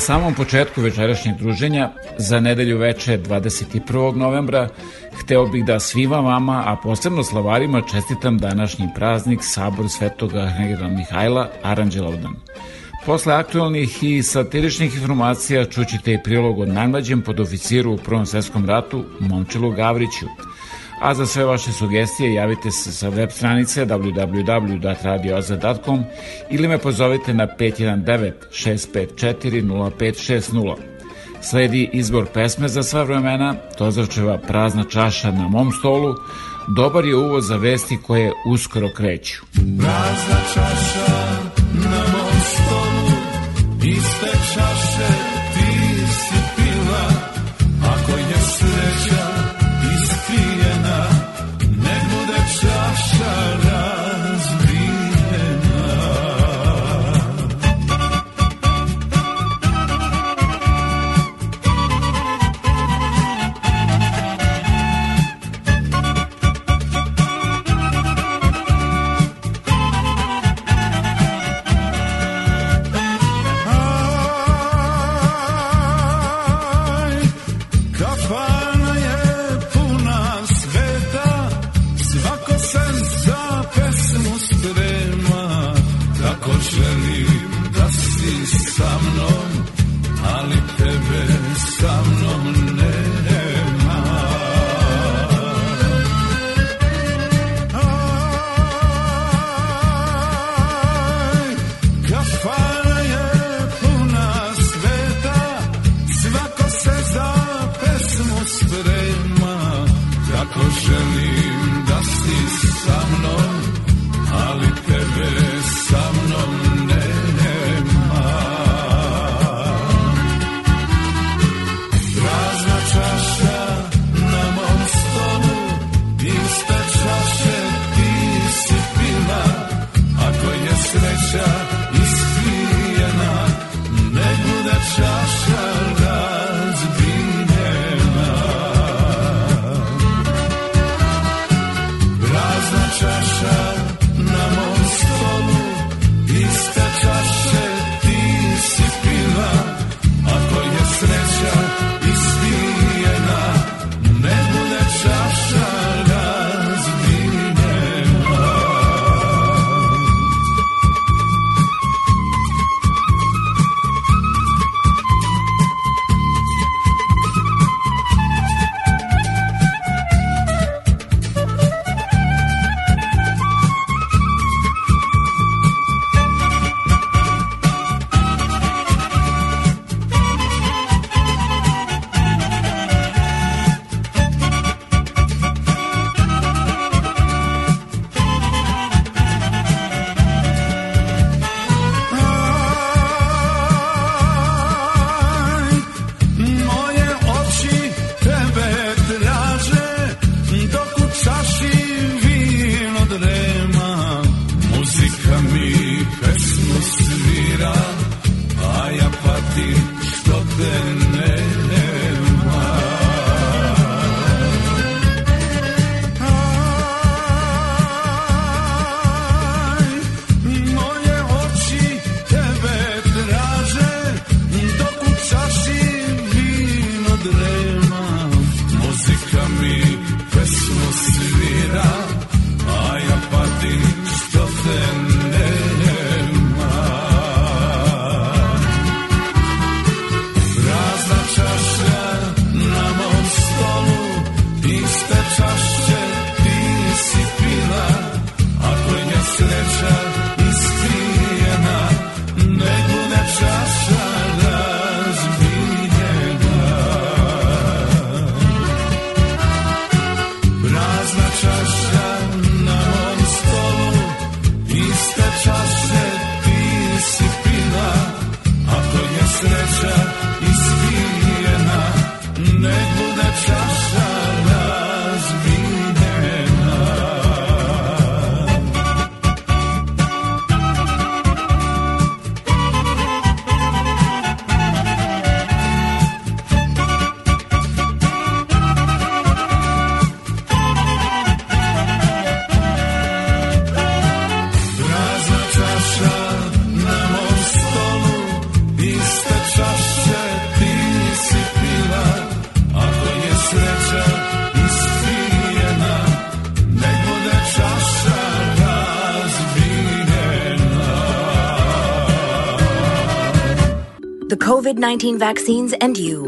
Samom početku večerašnjeg druženja, za nedelju veče 21. novembra, hteo bih da svima vama, a posebno slavarima, čestitam današnji praznik Sabor Svetoga Arhangela Mihajla, Aranđelovdan. Posle aktualnih i satiričnih informacija čućete i prilog od najmlađem podoficiru u Prvom svetskom ratu, Momčilu Gavriću, a za sve vaše sugestije javite se sa web stranice www.radioaza.com ili me pozovite na 519 654 0560. Sledi izbor pesme za sva vremena, Tozarčeva prazna čaša na mom stolu, dobar je uvoz za vesti koje uskoro kreću. Prazna čaša na mom stolu, iste čaše 19 vaccines and you.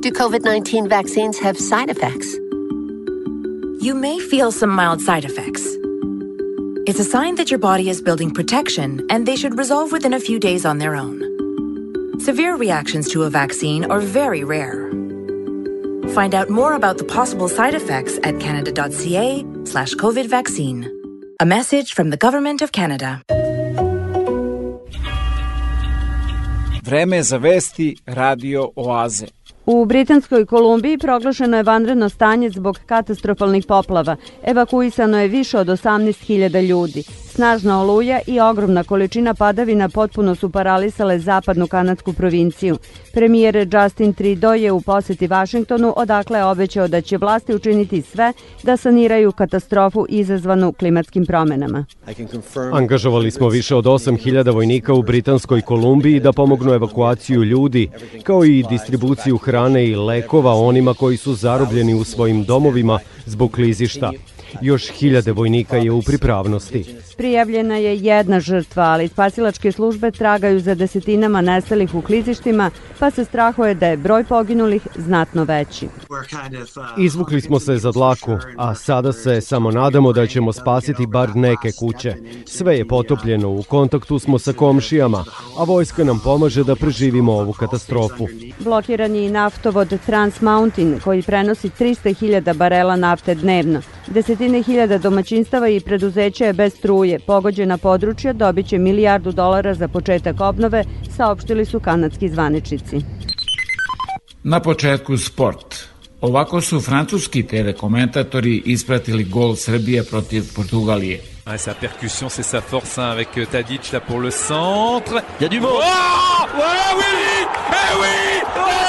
Do COVID 19 vaccines have side effects? You may feel some mild side effects. It's a sign that your body is building protection and they should resolve within a few days on their own. Severe reactions to a vaccine are very rare. Find out more about the possible side effects at canada.ca slash COVID vaccine. A message from the Government of Canada. Vreme za vesti Radio Oaze. U Britanskoj Kolumbiji proglašeno je vanredno stanje zbog katastrofalnih poplava. Evakuisano je više od 18.000 ljudi. Snažna oluja i ogromna količina padavina potpuno su paralisale zapadnu kanadsku provinciju. Premijer Justin Trudeau je u poseti Vašingtonu odakle obećao da će vlasti učiniti sve da saniraju katastrofu izazvanu klimatskim promenama. Angažovali smo više od 8000 vojnika u Britanskoj Kolumbiji da pomognu evakuaciju ljudi, kao i distribuciju hrane i lekova onima koji su zarobljeni u svojim domovima zbog klizišta. Još hiljade vojnika je u pripravnosti. Prijavljena je jedna žrtva, ali spasilačke službe tragaju za desetinama nestalih u klizištima, pa se strahuje da je broj poginulih znatno veći. Izvukli smo se za dlaku, a sada se samo nadamo da ćemo spasiti bar neke kuće. Sve je potopljeno, u kontaktu smo sa komšijama, a vojska nam pomaže da preživimo ovu katastrofu. Blokiran je i naftovod Trans Mountain, koji prenosi 300.000 barela nafte dnevno. Desetine hiljada domaćinstava i preduzeća je bez struje. Pogođena područja dobit će milijardu dolara za početak obnove, saopštili su kanadski zvaničnici. Na početku sport. Ovako su francuski telekomentatori ispratili gol Srbije protiv Portugalije. Ouais, sa percussion, c'est sa force hein, avec Tadic là pour le centre. Il y a du monde. Oh ouais, oui Eh oui Serbie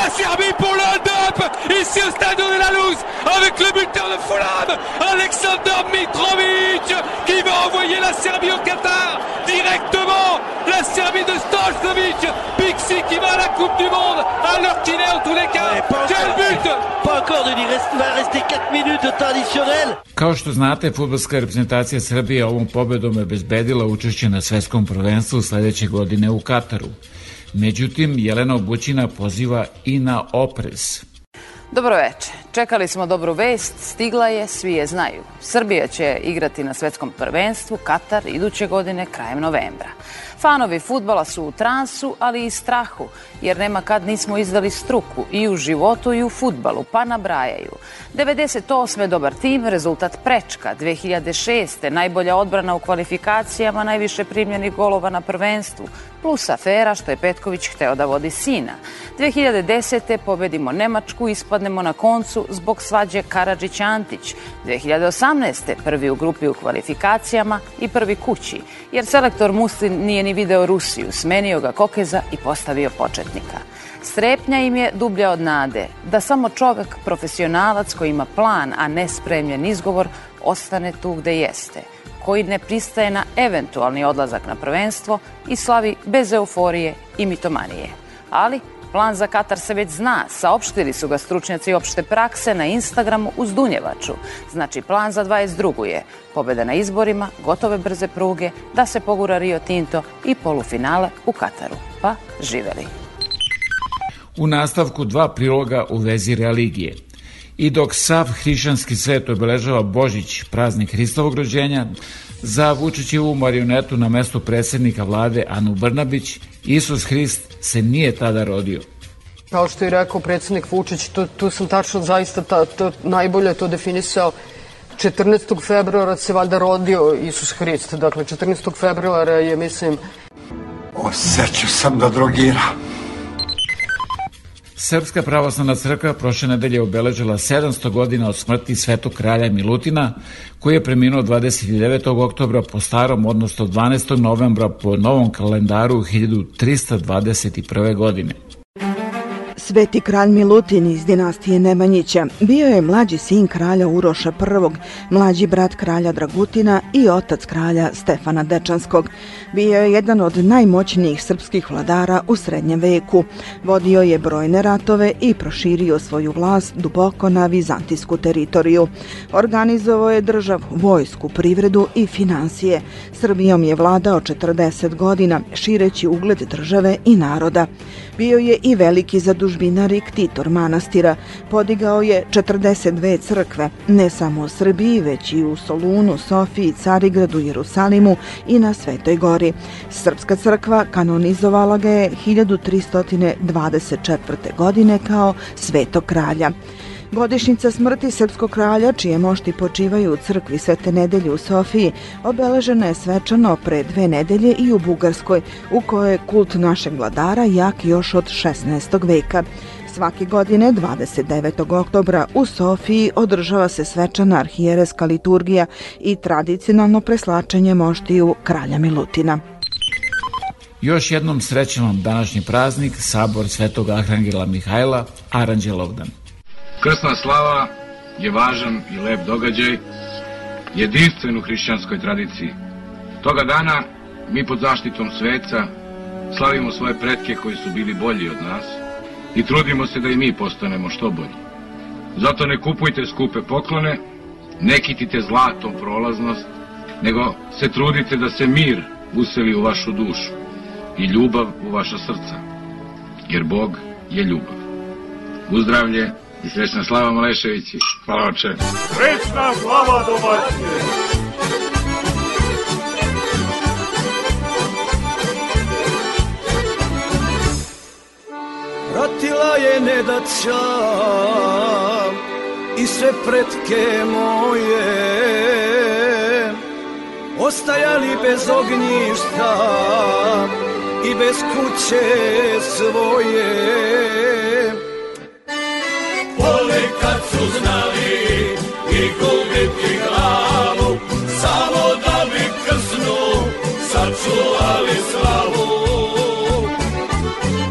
La Serbie pour le hold-up Ici au stade de la Louse avec le buteur de Fulham, Alexander Mitrovic qui va envoyer la Serbie au Qatar directement. La Serbie de Stolzovic, Pixi qui va à la Coupe du Monde à l'heure qu'il est en tous les cas. Ouais, Quel but Pas encore de va rester 4 minutes de temps additionnel. Kao što znate, futbolska reprezentacija Srbije ovom pobedom je bezbedila učešće na svetskom prvenstvu sledeće godine u Kataru. Međutim, Jelena Obućina poziva i na oprez. Dobro veče. Čekali smo dobru vest, stigla je, svi je znaju. Srbija će igrati na svetskom prvenstvu Katar iduće godine krajem novembra. Fanovi futbala su u transu, ali i strahu, jer nema kad nismo izdali struku i u životu i u futbalu, pa nabrajaju. 98. dobar tim, rezultat prečka. 2006. najbolja odbrana u kvalifikacijama, najviše primljenih golova na prvenstvu, plus afera što je Petković hteo da vodi sina. 2010. pobedimo Nemačku, ispadnemo na koncu zbog svađe Karadžić-Antić. 2018. prvi u grupi u kvalifikacijama i prvi kući, jer selektor Muslin nije ni video Rusiju, smenio ga Kokeza i postavio početnika. Strepnja im je dublja od nade, da samo čovek, profesionalac koji ima plan, a ne spremljen izgovor, ostane tu gde jeste, koji ne pristaje na eventualni odlazak na prvenstvo i slavi bez euforije i mitomanije. Ali Plan za Katar se već zna, saopštili su ga stručnjaci opšte prakse na Instagramu uz Dunjevaču. Znači, plan za 22. je pobeda na izborima, gotove brze pruge, da se pogura Rio Tinto i polufinale u Kataru. Pa, živeli! U nastavku dva priloga u vezi religije. I dok sav hrišćanski svet obeležava Božić, praznik Hristovog rođenja, za Vučićevu marionetu na mesto predsednika vlade Anu Brnabić, Isus Hrist se nije tada rodio. Kao što je rekao predsednik Vučić, to, tu sam tačno zaista ta, to, najbolje to definisao. 14. februara se valjda rodio Isus Hrist. Dakle, 14. februara je, mislim... Osećao sam da drogiram. Srpska pravoslavna crkva prošle nedelje obeležila 700 godina od smrti svetog kralja Milutina, koji je preminuo 29. oktobra po starom, odnosno 12. novembra po novom kalendaru 1321. godine. Sveti kralj Milutin iz dinastije Nemanjića bio je mlađi sin kralja Uroša I, mlađi brat kralja Dragutina i otac kralja Stefana Dečanskog. Bio je jedan od najmoćnijih srpskih vladara u srednjem veku. Vodio je brojne ratove i proširio svoju vlast duboko na vizantijsku teritoriju. Organizovao je državu, vojsku, privredu i financije. Srbijom je vladao 40 godina, šireći ugled države i naroda. Bio je i veliki zadužbinar i ktitor manastira. Podigao je 42 crkve, ne samo u Srbiji, već i u Solunu, Sofiji, Carigradu, Jerusalimu i na Svetoj gori. Srpska crkva kanonizovala ga je 1324. godine kao svetog kralja. Godišnjica smrti srpskog kralja, čije mošti počivaju u crkvi Svete nedelje u Sofiji, obeležena je svečano pre dve nedelje i u Bugarskoj, u kojoj je kult našeg vladara jak još od 16. veka. Svake godine, 29. oktobra, u Sofiji održava se svečana arhijereska liturgija i tradicionalno preslačenje moštiju kralja Milutina. Još jednom srećan današnji praznik, Sabor Svetog Arhangela Mihajla, Aranđelovdan. Krsna slava je važan i lep događaj, jedinstven u hrišćanskoj tradiciji. Toga dana mi pod zaštitom sveca slavimo svoje pretke koji su bili bolji od nas i trudimo se da i mi postanemo što bolji. Zato ne kupujte skupe poklone, ne kitite zlatom prolaznost, nego se trudite da se mir useli u vašu dušu i ljubav u vaša srca, jer Bog je ljubav. Uzdravlje i srećna slava Maleševići. Hvala oče. Srećna slava domaćine! Pratila je nedaća i sve pretke moje Ostajali bez ognjišta i bez kuće svoje Ponekad su znali i gubiti glavu Samo da bi krsnu sačuvali slavu.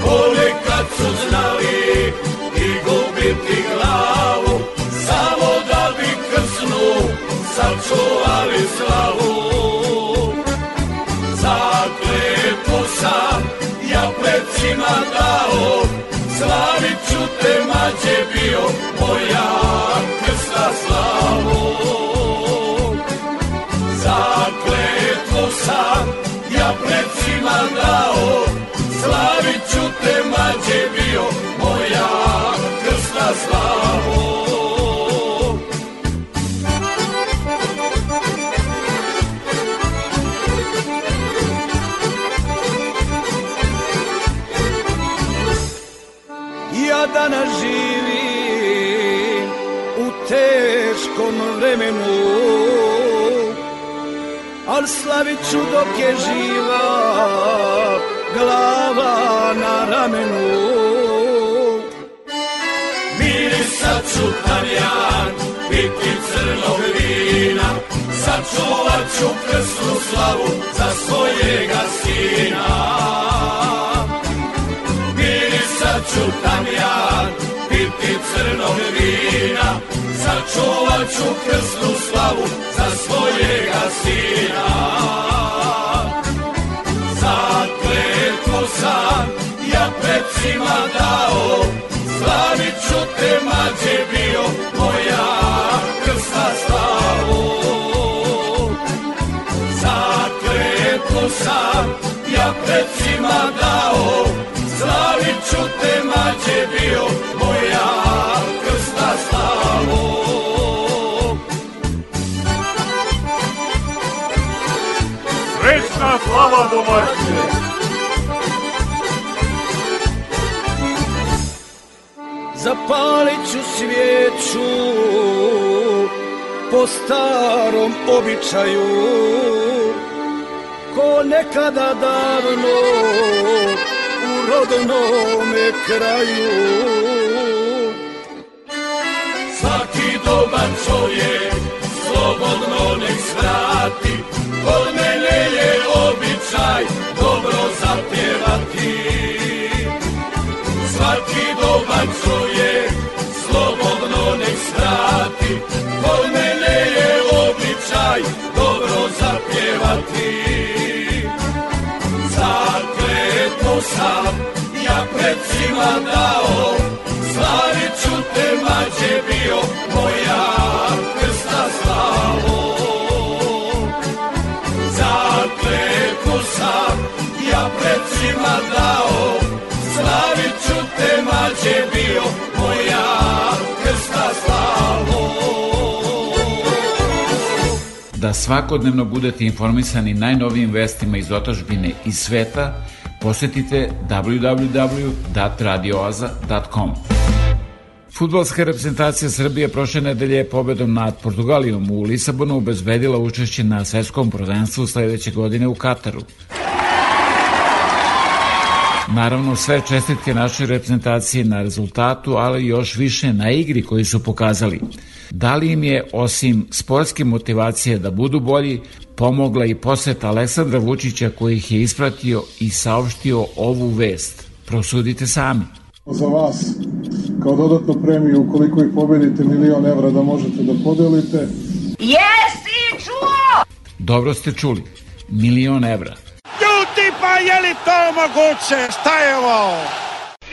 Ponekad su znali i gubiti glavu Samo da bi krsnu sačuvali slavu. Zaklepo sam ja predsima dao Slavit ću te mađe bio moja krsta slavu Zakletvo sam ja predsima dao Slavit ću te mađe bio moja krsta slavu slavit ću dok je živa glava na ramenu. Mirisat ću tamjan, piti crnog vina. Sačuvat ću krsnu slavu za svojega sina. Mirisat ću tamjan, piti crnog vina Sačuvat ću slavu za svojega sina. Zakletvo sam ja predsima dao Slavit ću te mađe bio moja krsta slavu. Zakletvo sam ja predsima dao Slavit ću te mađe bio moja Slava domaćine! Zapalit ću svijeću po starom običaju Ko nekada davno u rodnome kraju Svaki dobar čovjek slobodno nek svrati. Kod mene je običaj dobro zapjevati. Svaki dobar čovjek slobodno nek svrati. Kod mene je običaj dobro zapjevati. Zakleto sam ja predsima dao svakodnevno budete informisani najnovijim vestima iz otačbine i sveta, posetite www.radioaza.com. Futbolska reprezentacija Srbije prošle nedelje je pobedom nad Portugalijom u Lisabonu obezbedila učešće na svetskom prvenstvu sledeće godine u Kataru. Naravno, sve čestitke našoj reprezentaciji na rezultatu, ali još više na igri koji su pokazali. Da li im je, osim sportske motivacije da budu bolji, pomogla i poseta Aleksandra Vučića koji ih je ispratio i saopštio ovu vest? Prosudite sami. Za vas, kao dodatnu premiju, ukoliko ih pobedite milion evra da možete da podelite. Jesi čuo? Dobro ste čuli. Milion evra. Ljudi, pa je li to moguće? Šta je ovo?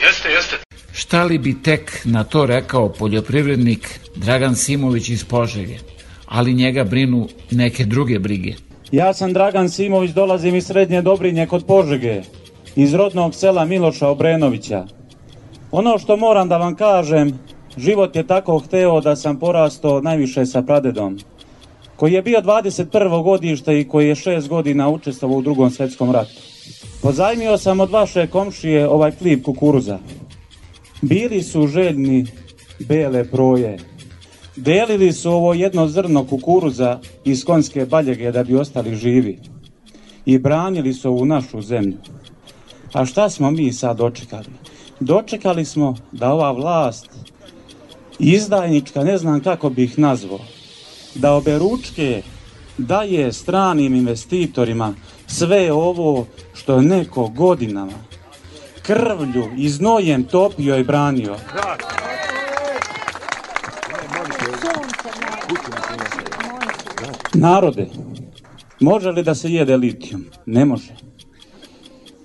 Jeste, jeste. Šta li bi tek na to rekao poljoprivrednik Dragan Simović iz Požege? Ali njega brinu neke druge brige. Ja sam Dragan Simović, dolazim iz Srednje Dobrinje kod Požege, iz rodnog sela Miloša Obrenovića. Ono što moram da vam kažem, život je tako hteo da sam porastao najviše sa pradedom, koji je bio 21. godište i koji je šest godina učestvovao u drugom svetskom ratu. Pozajmio sam od vaše komšije ovaj klip kukuruza. Bili su željni bele proje. Delili su ovo jedno zrno kukuruza iz konjske baljege da bi ostali živi. I branili su ovu našu zemlju. A šta smo mi sad dočekali? Dočekali smo da ova vlast izdajnička, ne znam kako bi ih nazvao, da oberučke daje stranim investitorima sve ovo što je neko godinama krvlju i znojem topio i branio. Narode, može li da se jede litijum? Ne može.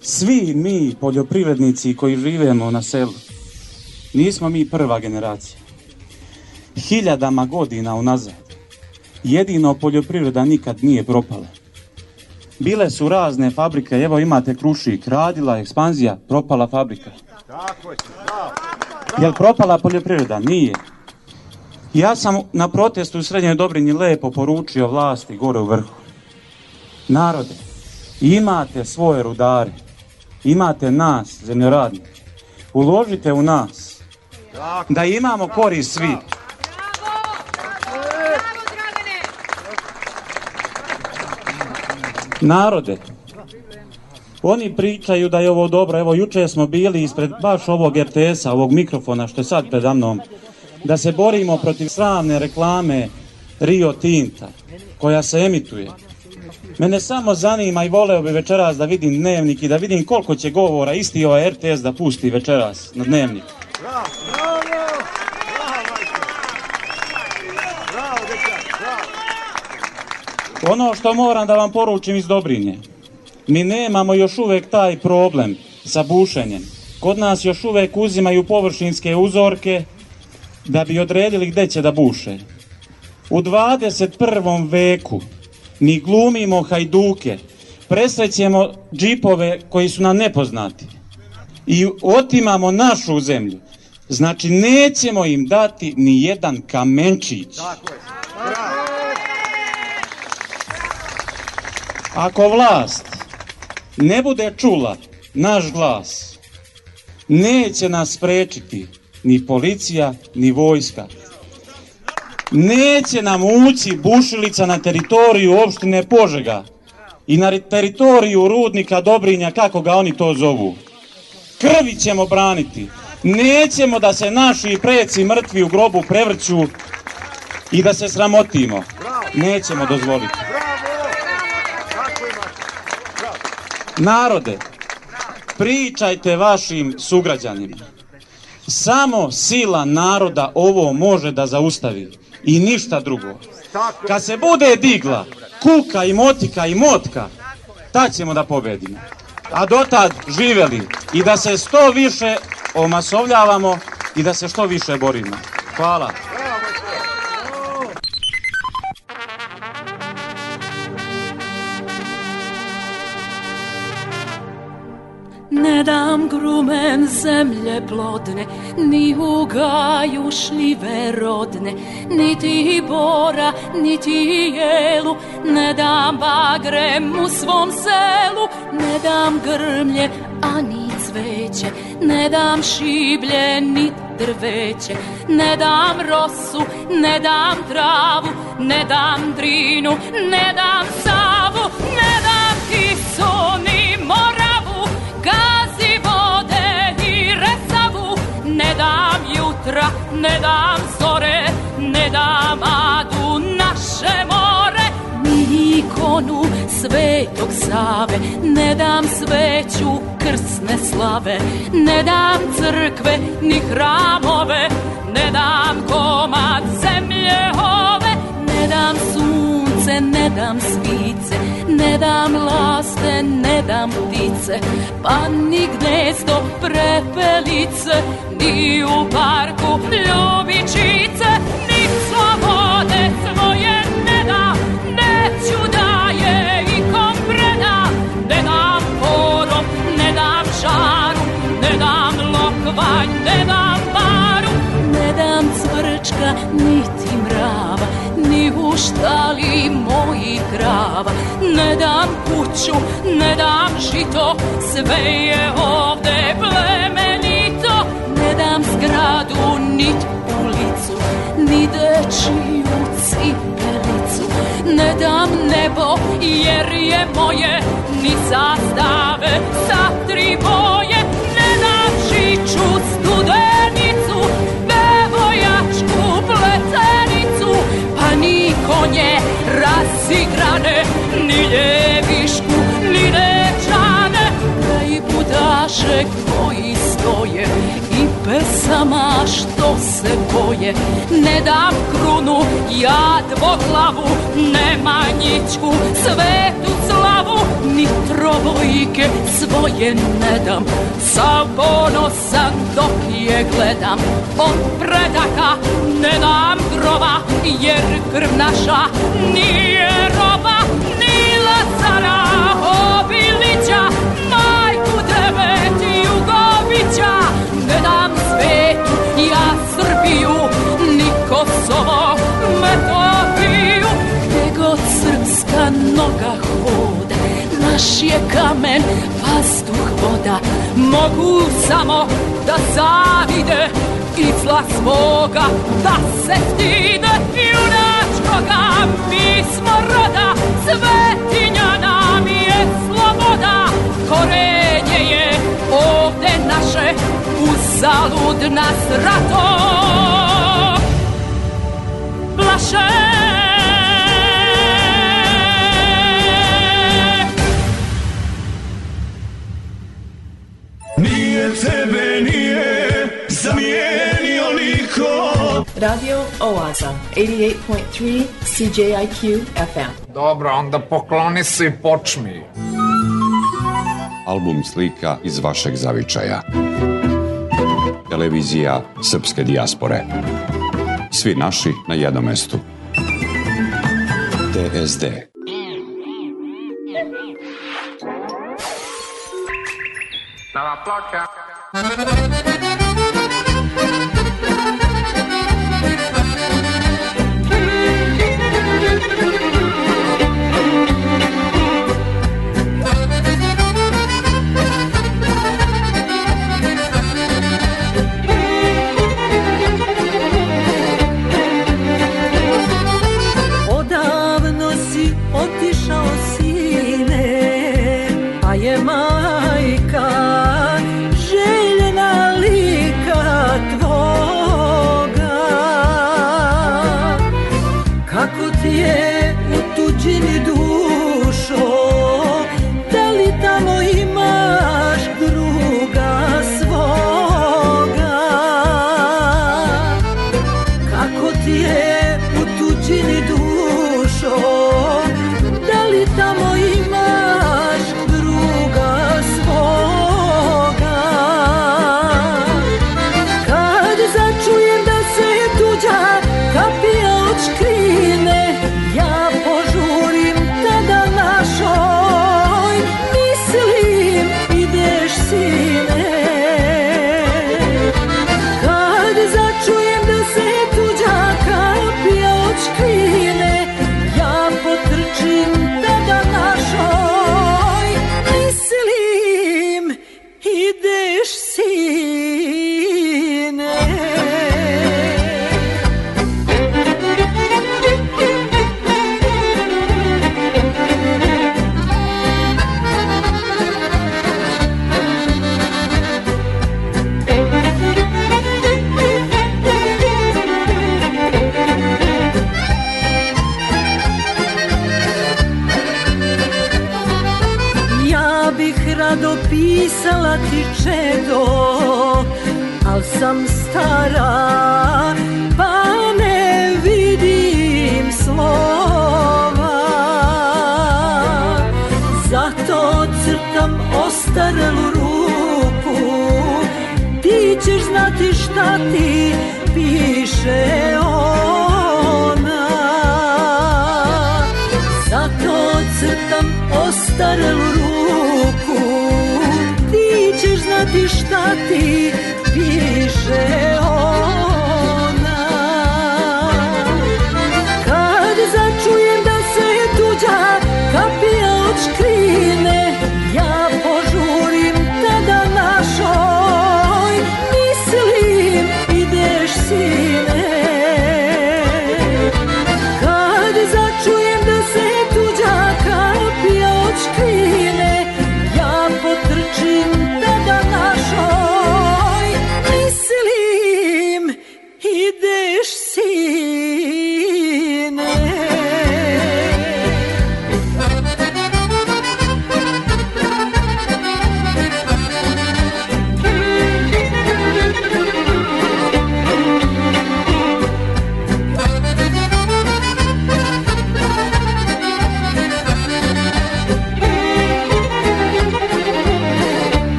Svi mi poljoprivrednici koji živemo na selu, nismo mi prva generacija. Hiljadama godina unazad, jedino poljoprivreda nikad nije propala. Bile su razne fabrike, evo imate Krušik, radila ekspanzija, propala fabrika. Jel propala poljoprivreda? Nije. Ja sam na protestu u Srednjoj Dobrinji lepo poručio vlasti gore u vrhu. Narode, imate svoje rudare, imate nas, zemljoradnike. Uložite u nas, da imamo korist svi. Narode, oni pričaju da je ovo dobro, evo juče smo bili ispred baš ovog RTS-a, ovog mikrofona što je sad preda mnom, da se borimo protiv sravne reklame Rio Tinta, koja se emituje. Mene samo zanima i voleo bi večeras da vidim dnevnik i da vidim koliko će govora isti ovaj RTS da pusti večeras na dnevnik. Ono što moram da vam poručim iz Dobrinje, mi nemamo još uvek taj problem sa bušenjem. Kod nas još uvek uzimaju površinske uzorke da bi odredili gde će da buše. U 21. veku mi glumimo hajduke, presrećemo džipove koji su nam nepoznati i otimamo našu zemlju. Znači nećemo im dati ni jedan kamenčić. Ako vlast ne bude čula naš glas, neće nas sprečiti ni policija, ni vojska. Neće nam ući bušilica na teritoriju opštine Požega i na teritoriju rudnika Dobrinja, kako ga oni to zovu. Krvi ćemo braniti. Nećemo da se naši preci mrtvi u grobu prevrću i da se sramotimo. Nećemo dozvoliti. Narode, pričajte vašim sugrađanima. Samo sila naroda ovo može da zaustavi i ništa drugo. Kad se bude digla kuka i motika i motka, tad ćemo da pobedimo. A dotad živeli i da se što više omasovljavamo i da se što više borimo. Hvala. Zemlje plodne, ni u gaju šljive rodne, niti bora, niti jelu, ne dam bagrem u svom selu, ne dam grmlje, ani cveće, ne dam šiblje, ni drveće, ne dam rosu, ne dam travu, ne dam drinu, ne dam savu, ne dam tisu, ne dam zore, ne dam adu naše more, ni ikonu svetog Save, ne dam sveću krsne slave, ne dam crkve ni hramove, ne dam komad zemlje ove, ne dam sunce, ne dam svice, Ne dam laste, ne dam ptice, pa ni gnezdo prepelice, ni u parku ljubičice, ni slobode svoje ne dam, neću da je ikom preda. Ne dam porom, šaru, ne dam lokvanj, paru, ne dam cvrčka, niti u štali mojih krava. Ne dam kuću, ne dam žito Sve je ovde plemenito. Ne dam zgradu, nit ulicu Ni dečiju cipelicu Ne dam nebo jer je moje Ni zastave sa tri boje konje razigrane Ni ljevišku, ni dečane Da i budaše koji stoje pesama što se boje. Ne dam krunu, ja dvoglavu Nemanjićku, svetu slavu Ni trobojke svoje ne dam. Sav ponosan dok je gledam Od predaka ne dam grova Jer krv naša nije roba Ni Lazara Obilića srpska noga hoda Naš je kamen, vazduh, voda. Mogu samo da zavide Izla svoga da se stide Junačkoga mi smo roda Svetinja nam je sloboda. Korenje je ovde naše Uzalud nas rato. Plaše Nije tebe, nije zamijenio niko Radio Oaza, 88.3 CJIQ FM. Dobro, onda pokloni se i počmi. Album slika iz vašeg zavičaja. Televizija Srpske dijaspore. Svi naši na jednom mestu. TSD. Nova stara, pa ne vidim slova. Zato crtam ostarelu ruku, ti ćeš znati šta ti piše ona. Zato crtam ostarelu ruku Ti ćeš znati šta ti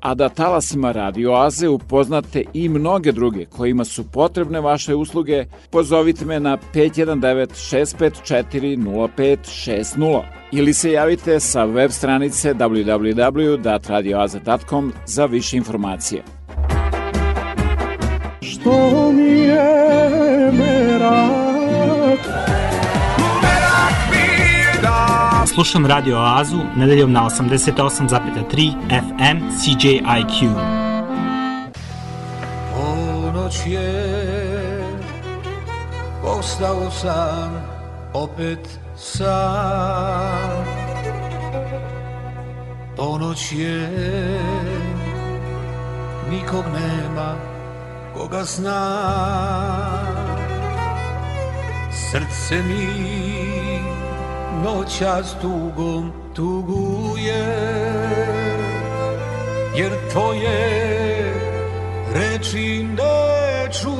a da talasima Radio Aze upoznate i mnoge druge kojima su potrebne vaše usluge, pozovite me na 519-654-0560 ili se javite sa web stranice www.radioaze.com za više informacije. Što mi je merak Slušam Radio Oazu nedeljom na 88,3 FM CJIQ. Ponoć je Ostao sam Opet sam Ponoć je Nikog nema Koga zna Srce mi noćas tugom tuguje Jer tvoje reči ne čuje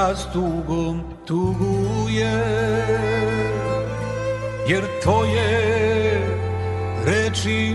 noćas tugom tuguje Jer tvoje reči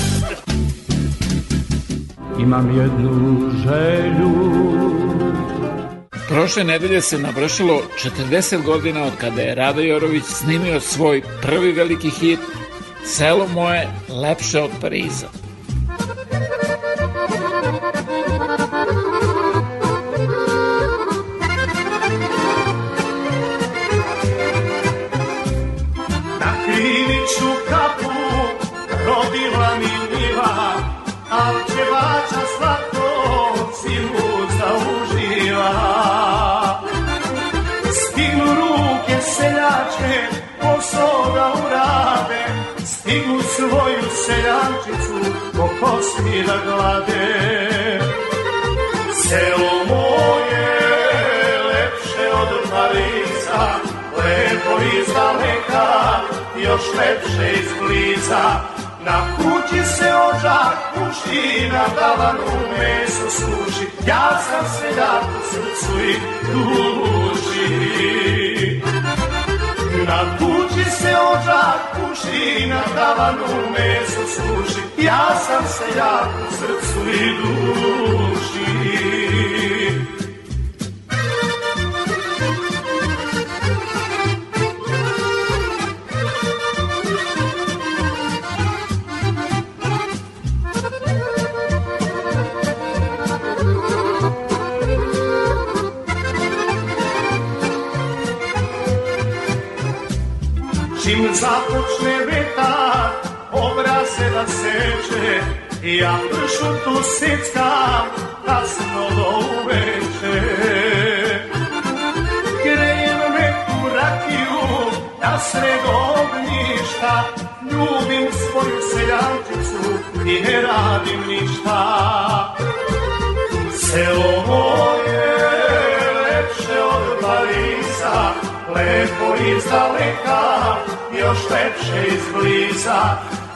Imam jednu želju Prošle nedelje se navršilo 40 godina od kada je Rado Jorović snimio svoj prvi veliki hit Selo moje lepše od Pariza. Seljačicu, po kosti da glade. Selo moje, lepše od Pariza, lepo iz daleka, još lepše izbliza. Na kući se ožak puši, na tavanu meso suši, ja sam seljak u srcu i duši. Na kući se ožak puši, na tavanu meso suši, ja sam seljak u srcu i duši. Započne vetar, obraze da seče, ja pršutu seckam, kasno do uveče. Grejem neku rakiju, na sred ognjišta, ljubim svoju seljančicu i ne radim ništa. Selo moje, lepše od Pariza, lepo iz daleka, još lepše izbliza.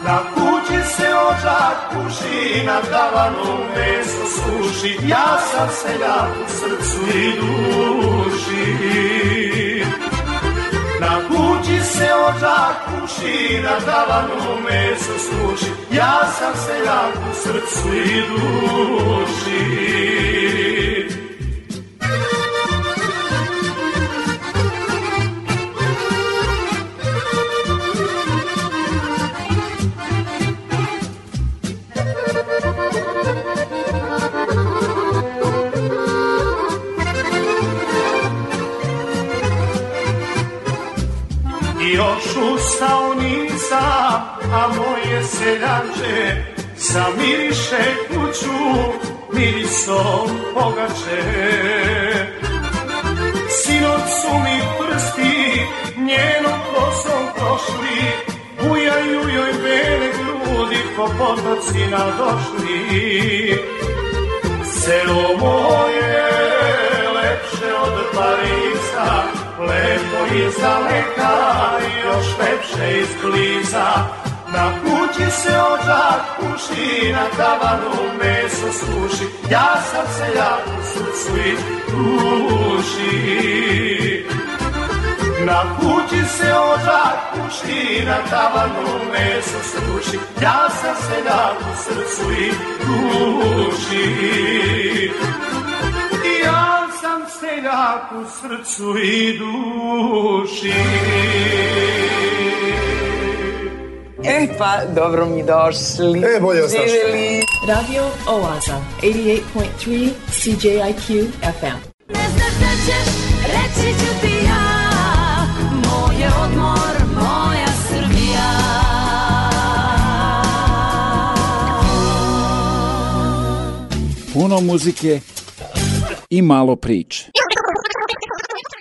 Na kući se ožak puši, na tavanu meso suši, ja sam seljak u srcu i duši. Na kući se ožak puši, na tavanu meso suši, ja sam seljak u srcu i duši. Ustao nisam, a moje seljače zamiriše kuću mirisom pogače. Sinoć su mi prsti njenom kosom prošli, bujaju joj bele grudi ko potoci nadošli. Selo moje lepše od Pariza, lepo iz daleka, još lepše izbliza. Na kući se ožak puši, na tavanu meso suši, ja sam seljak u srcu i duši. Na kući se ožak puši, na tavanu meso suši, ja sam seljak u srcu i duši. Ja sam seljak u srcu i duši. E pa, dobro mi došli. E, bolje. Živjeli. Radio Oaza, 88.3 CJIQ FM. Ne znaš da ćeš, reći ću ti ja Moj je odmor, moja Srbija Puno muzike i malo priče.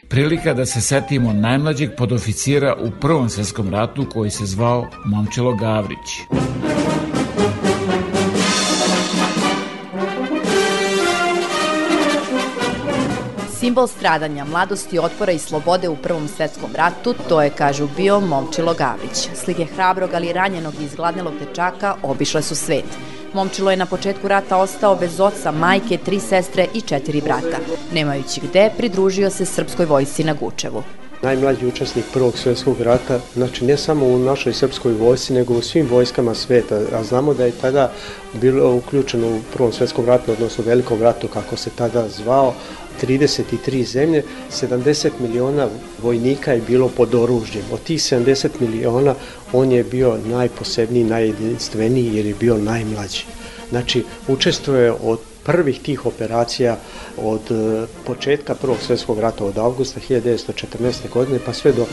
prilika da se setimo najmlađeg podoficira u Prvom svetskom ratu koji se zvao Momčilo Gavrić. Simbol stradanja, mladosti, otpora i slobode u Prvom svetskom ratu, to je, kažu, bio Momčilo Gavrić. Slike hrabrog, ali ranjenog i izgladnelog dečaka obišle su svet. Momčilo je na početku rata ostao bez oca, majke, tri sestre i četiri brata. Nemajući gde, pridružio se srpskoj vojsci na Gučevu najmlađi učesnik Prvog svjetskog rata, znači ne samo u našoj srpskoj vojsci, nego u svim vojskama sveta, a znamo da je tada bilo uključeno u Prvom svjetskom ratu, odnosno Velikom ratu, kako se tada zvao, 33 zemlje, 70 miliona vojnika je bilo pod oružjem. Od tih 70 miliona on je bio najposebniji, najjedinstveniji jer je bio najmlađi. Znači, učestvuje od prvih tih operacija od e, početka Prvog svjetskog rata od avgusta 1914. godine pa sve do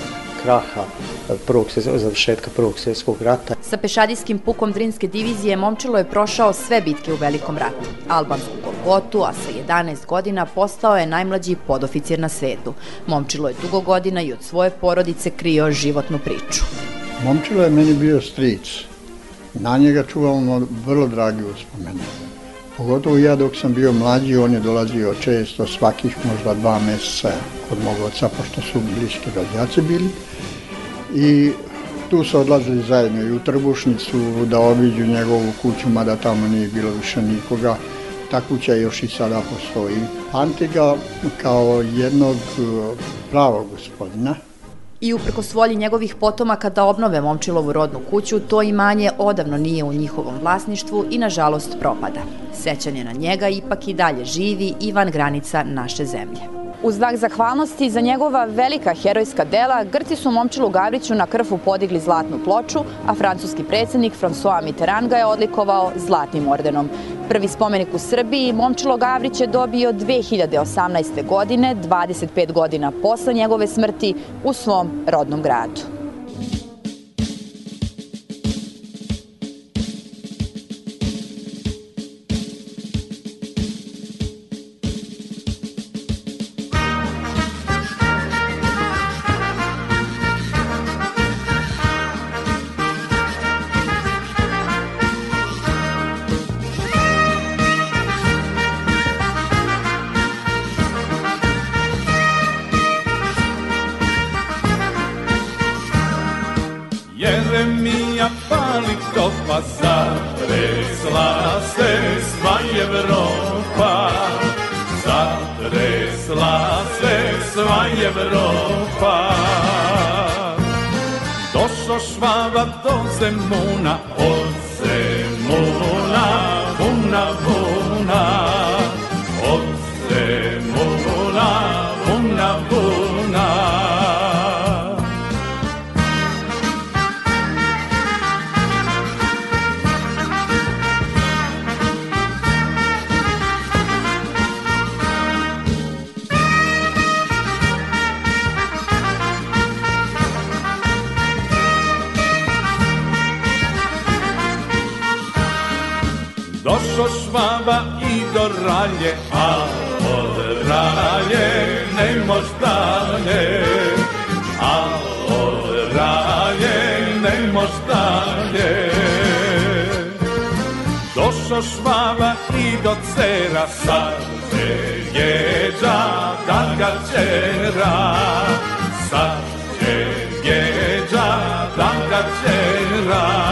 kraha e, prvog završetka Prvog svjetskog rata. Sa pešadijskim pukom Drinske divizije Momčilo je prošao sve bitke u Velikom ratu. Albansku Golgotu, a sa 11 godina postao je najmlađi podoficir na svetu. Momčilo je dugo godina i od svoje porodice krio životnu priču. Momčilo je meni bio stric. Na njega čuvamo vrlo dragi uspomeni. Pogotovo ja dok sam bio mlađi, on je dolazio često, svakih možda dva meseca kod mog oca, pošto su bliski rođaci bili. I tu su odlazili zajedno i u Trbušnicu da obiđu njegovu kuću, mada tamo nije bilo više nikoga. Ta kuća još i sada postoji. Pamti ga kao jednog pravog gospodina, I uprkos volji njegovih potomaka da obnove Momčilovu rodnu kuću, to imanje odavno nije u njihovom vlasništvu i nažalost propada. Sećanje na njega ipak i dalje živi i van granica naše zemlje. U znak zahvalnosti za njegova velika herojska dela, Grci su Momčilu Gavriću na krfu podigli zlatnu ploču, a francuski predsednik François Mitterrand ga je odlikovao zlatnim ordenom. Prvi spomenik u Srbiji Momčilo Gavrić je dobio 2018. godine, 25 godina posle njegove smrti, u svom rodnom gradu. Švaba i do cera, sad će jeđa da ga čera. Sad će jeđa da ga čera.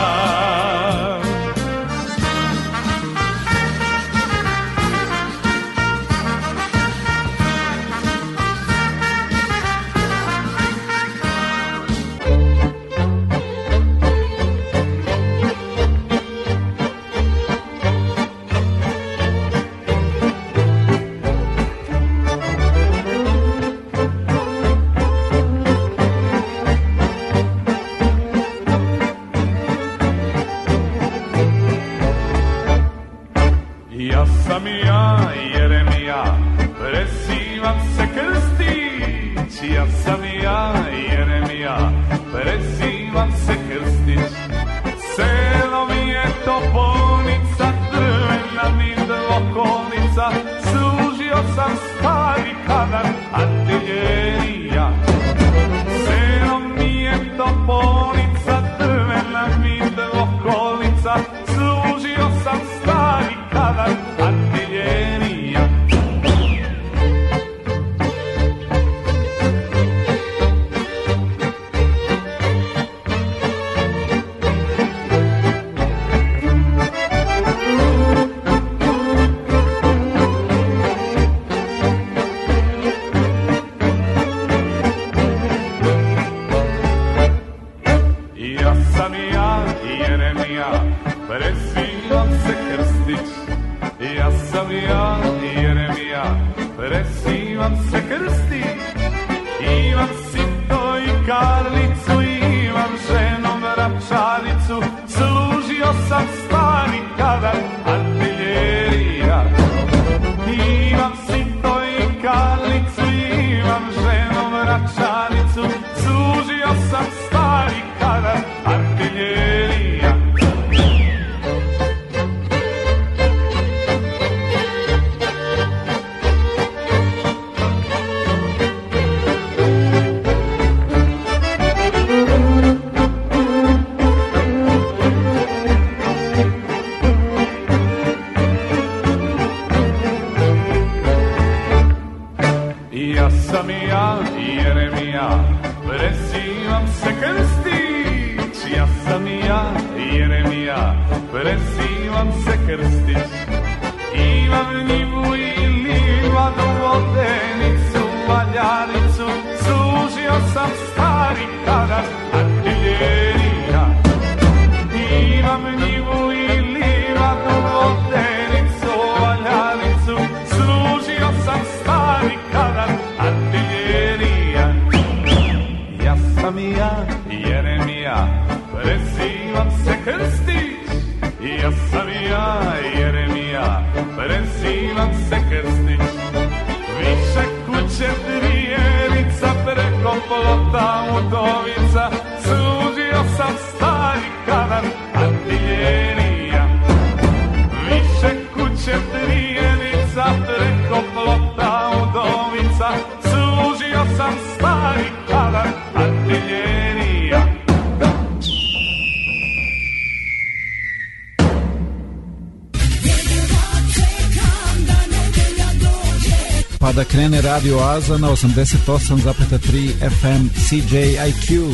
Radio Oaza na 88,3 FM CJIQ.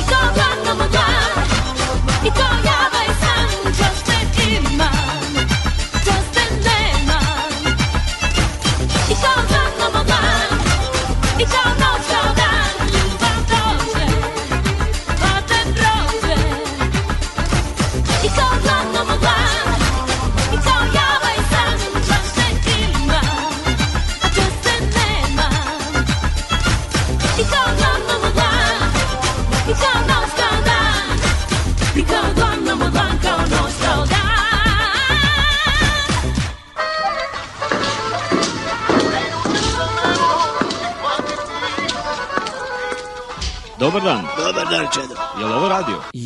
she got.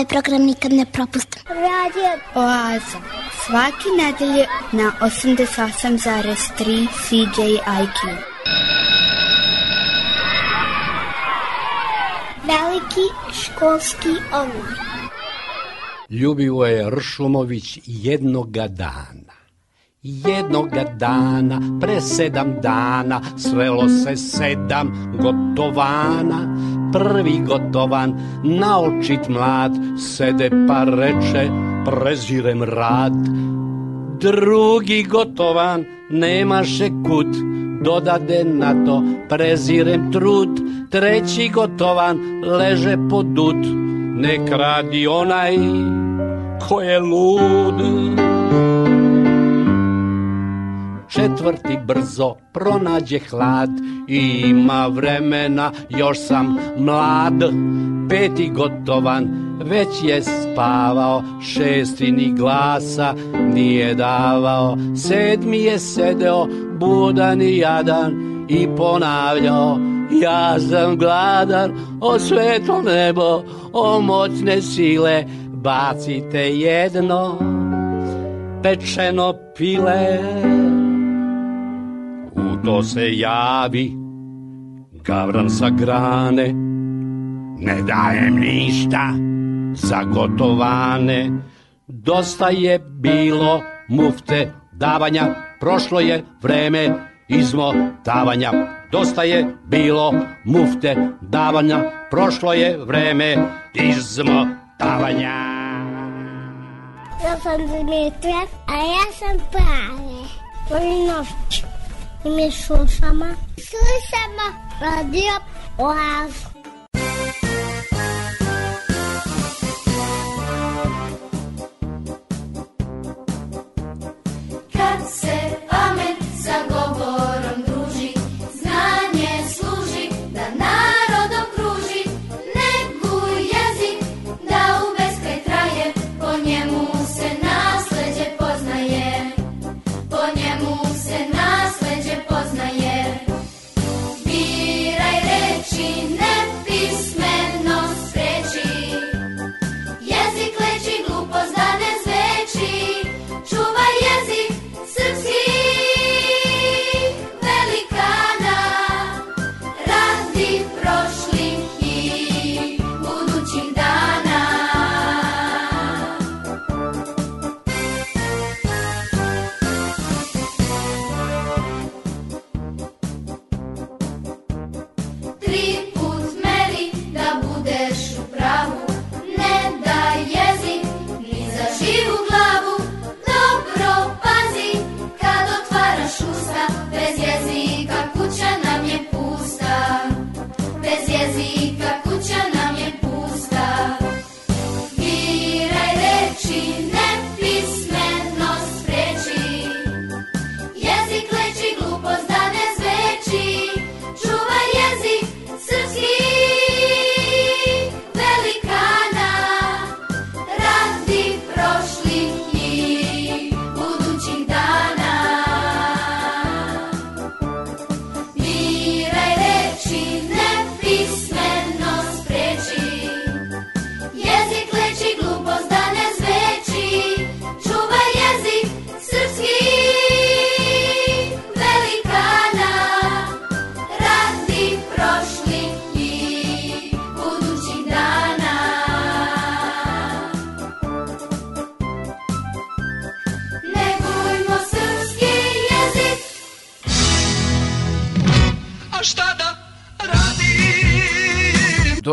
Ovaj program nikad ne propustim. Radio Oaza. Svaki nedelje na 88,3 CJIQ. Veliki školski omor. Ljubivoje Ršumović jednoga dana. Jednoga dana, pre sedam dana, svelo se sedam gotovana. Prvi gotovan, naočit mlad, sede pa reče, prezirem rad. Drugi gotovan, nemaše kud, dodade na to, prezirem trud. Treći gotovan, leže podut, nek radi onaj ko je lud. Četvrti brzo pronađe hlad i ima vremena, još sam mlad. Peti gotovan, već je spavao, šesti ni glasa nije davao. Sedmi je sedeo, budan i jadan i ponavljao, ja sam gladan, o svetlo nebo, o moćne sile, bacite jedno pečeno pile. U to se javi gavran sa grane, ne dajem ništa za gotovane. Dosta je bilo mufte davanja, prošlo je vreme izmotavanja. Dosta je bilo mufte davanja, prošlo je vreme izmotavanja. Ja sam Dimitra, a ja sam Prave. Polinovć. I mi slušamo. Slušamo radio Oaz.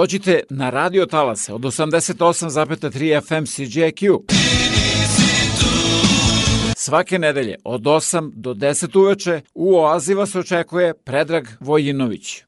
Dođite na radio talase od 88,3 FM CJQ. Svake nedelje od 8 do 10 uveče u Oazi vas očekuje Predrag Vojinović.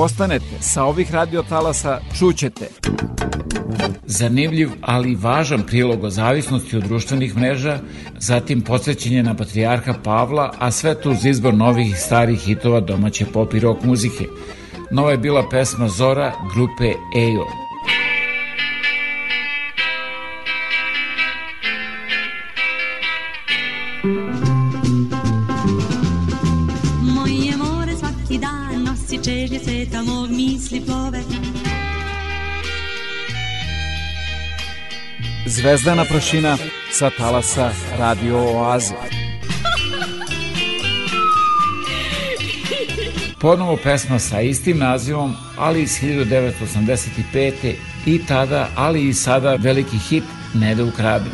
Ostanete sa ovih radiotalasa, čućete zanimljiv, ali važan prilog o zavisnosti od društvenih mreža, zatim podsjećenje na patrijarha Pavla, a sve to uz izbor novih i starih hitova domaće pop i rock muzike. Nova je bila pesma Zora grupe EO. Zvezdana prašina sa talasa Radio Oaze. Ponovo pesma sa istim nazivom, ali iz 1985. i tada, ali i sada veliki hit Ne da ukradem.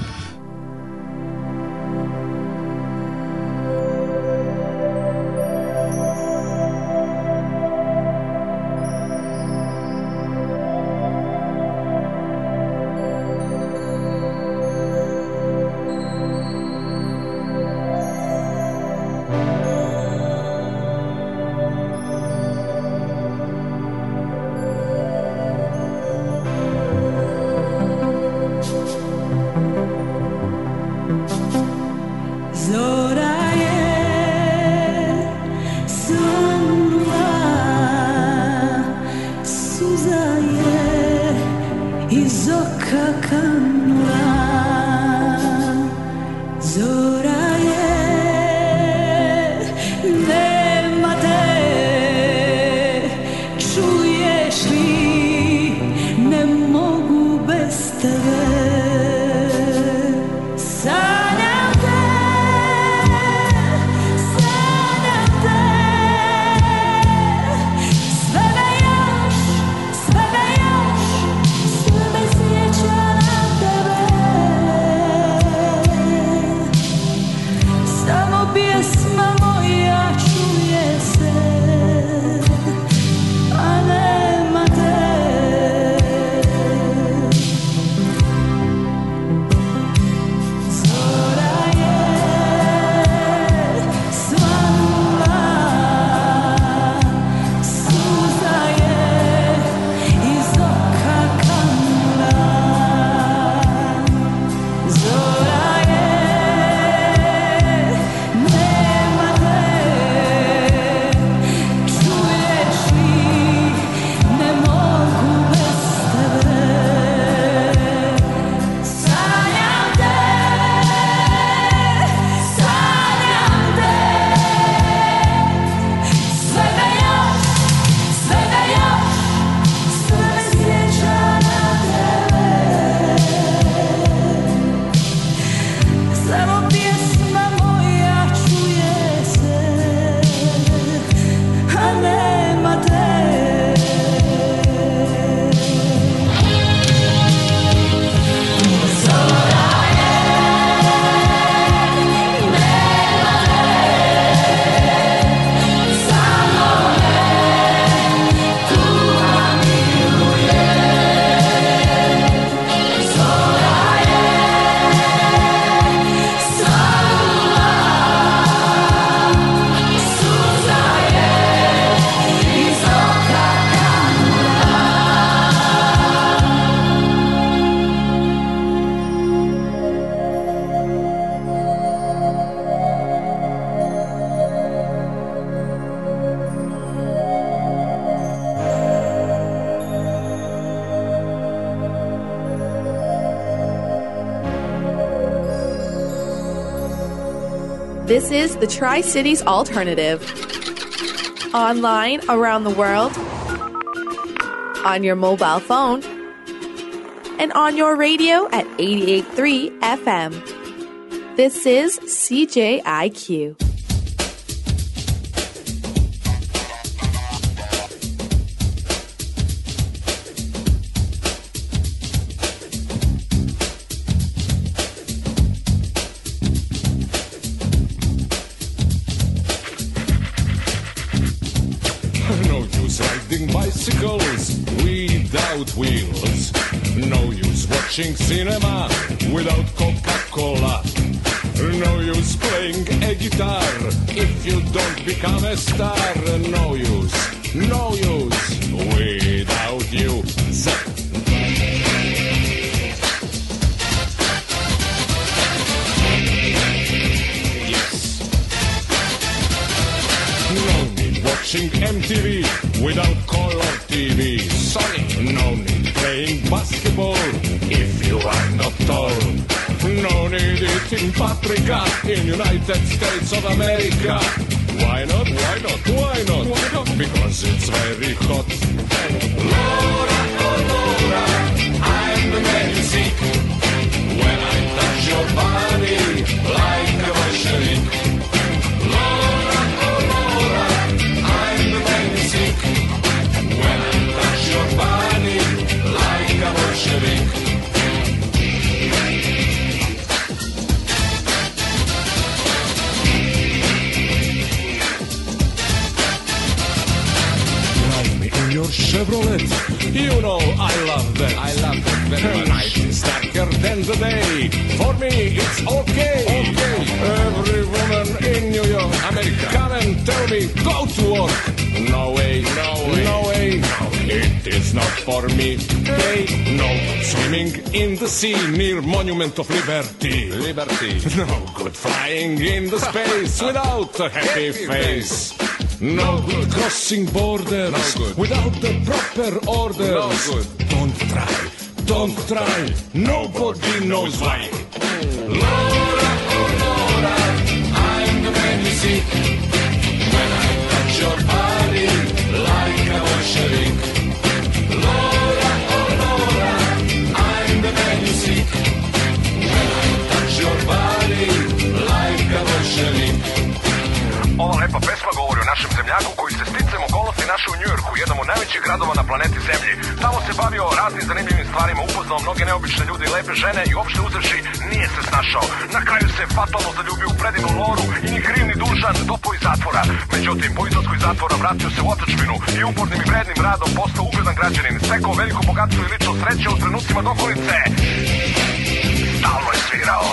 Tri Cities Alternative. Online around the world, on your mobile phone, and on your radio at 88.3 FM. This is CJIQ. Cinema face. No good crossing borders no good. without the proper order. Zemlji. Tamo se bavio raznim zanimljivim stvarima, upoznao mnoge neobične ljude i lepe žene i uopšte uzevši nije se snašao. Na kraju se fatalno zaljubio u predivnu Loru i ni kriv ni dužan dopo iz zatvora. Međutim, po izlasku iz zatvora vratio se u otačbinu i upornim i vrednim radom postao ugledan građanin. Stekao veliko bogatstvo i lično sreće u trenucima dokolice. Stalno je svirao.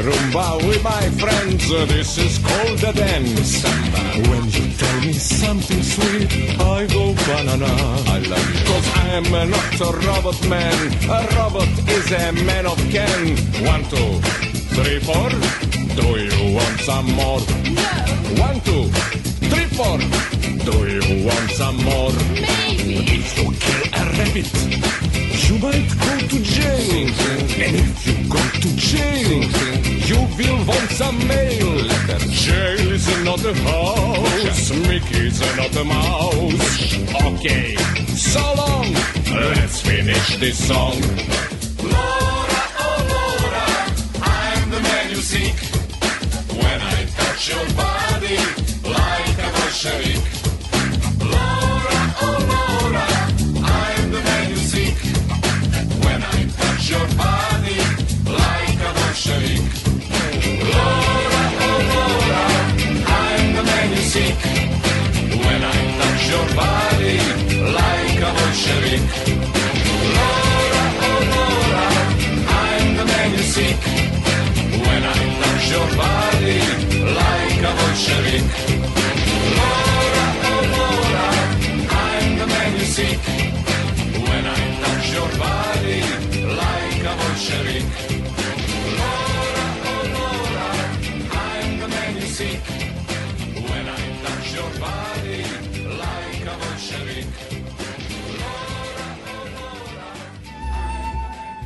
Rumba with my friends, this is called a dance. When you tell me something sweet, I go banana. I love you. Cause I'm not a robot man. A robot is a man of Ken. One, two, three, four. Do you want some more? No. One, two, three, four. Do you want some more? Maybe. If you kill a rabbit, you might go to jail. And if you go to jail, you will want some mail. Jail is not a house, Mickey's not a mouse. Okay, so long, let's finish this song. Laura, oh Laura, I'm the man you seek. When I touch your body like a Bolshevik. Your body like a Bolshevik. Laura, oh Laura, I'm the man you seek. When I touch your body like a Bolshevik. Laura, oh Laura, I'm the man you seek. When I touch your body like a Bolshevik.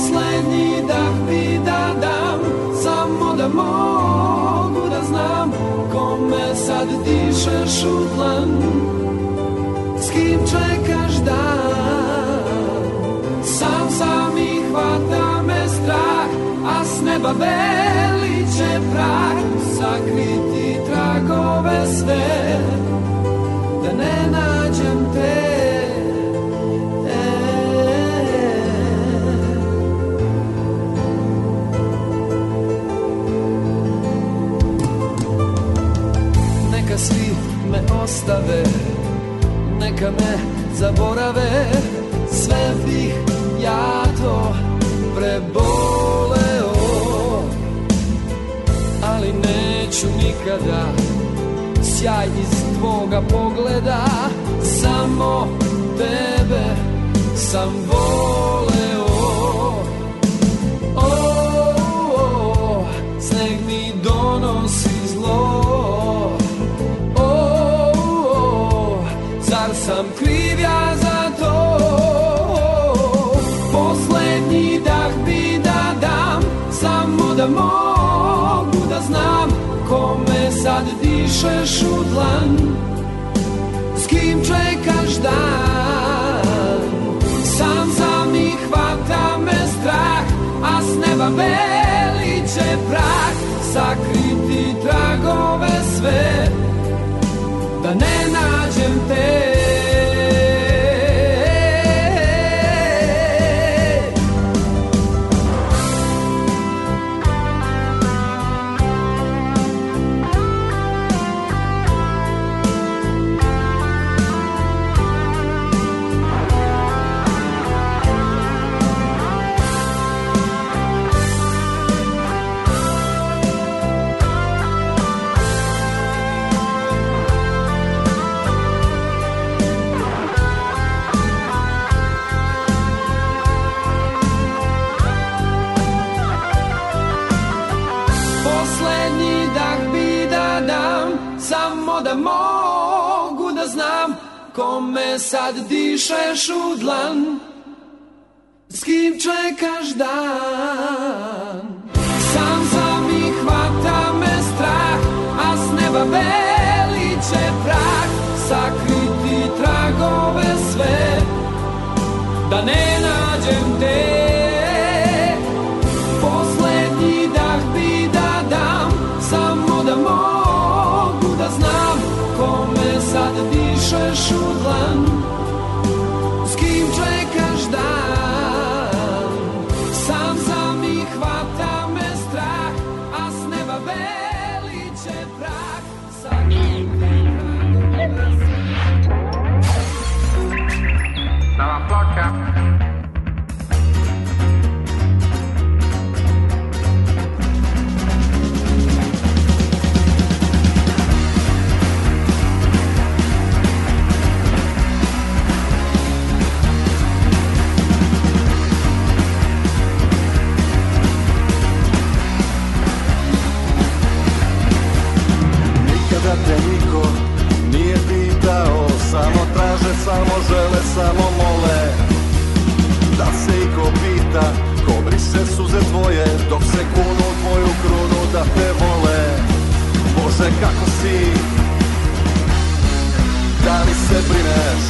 Poslednji dah bi da dam Samo da mogu da znam Kome sad dišeš u tlan S kim čekaš dan? Sam sam i hvata me strah A s neba veliće prah. Sakriti tragove sve ostave Neka me zaborave. Sve bih ja to preboleo Ali neću nikada Sjaj iz tvoga pogleda. Samo tebe sam voleo mogu da znam Kome sad dišeš u dlan. S kim čekaš dan? Sam sam i hvata me strah A s neba veliće prah. Sakriti tragove sve Da ne nađem te Sad dišeš u dlan S kim čekaš dan? Sam sam i hvata me strah A s neba veliće prah. Sakriti tragove sve Da ne nađem te traže, samo žele, samo mole. Da se iko pita, ko briše suze tvoje Dok se kunu tvoju krunu da te vole. Bože kako si, da li se brineš?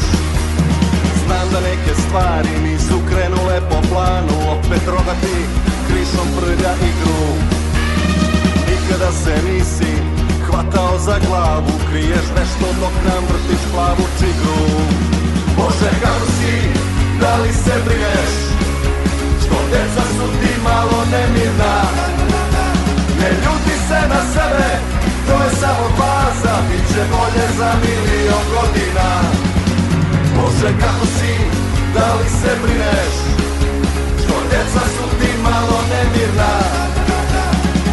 Znam da neke stvari nisu krenule po planu Opet rogati, krišom prlja igru. Nikada se nisi hvatao za glavu Kriješ nešto dok nam vrtiš plavu čigru Bože kako si, da li se brineš? Što deca su ti malo nemirna? Ne ljuti se na sebe, to je samo faza Biće bolje za milion godina. Bože kako si, da li se brineš? Što deca su ti malo nemirna?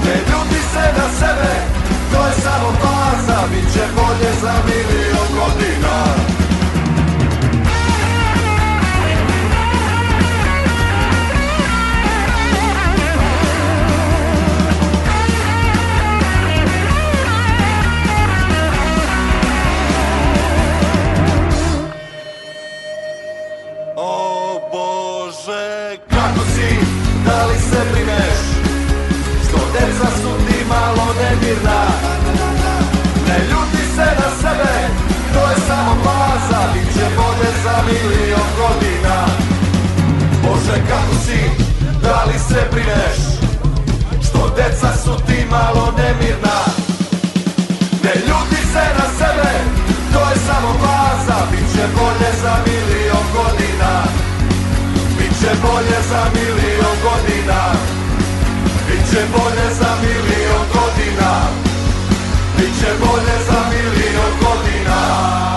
Ne ljuti se na sebe, je samo faza Biće bolje za milion godina bolje za milion godina. Biće bolje za milion godina. Biće bolje za milion godina. Biće bolje za milion godina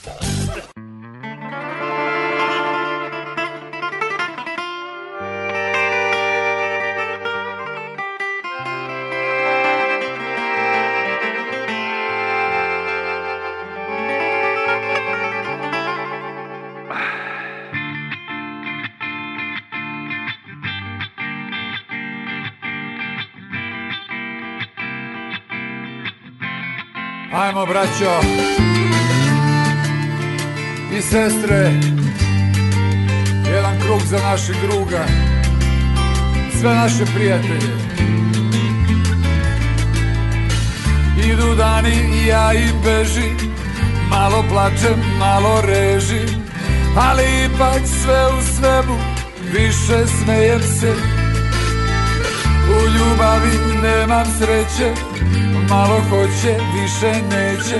Ajmo, braćo. I sestre, jedan krug za našeg druga, sve naše prijatelje. Idu dani i ja i bežim, malo plačem, malo režim, ali ipak sve u svemu više smejem se. U ljubavi nemam sreće, malo hoće, više neće.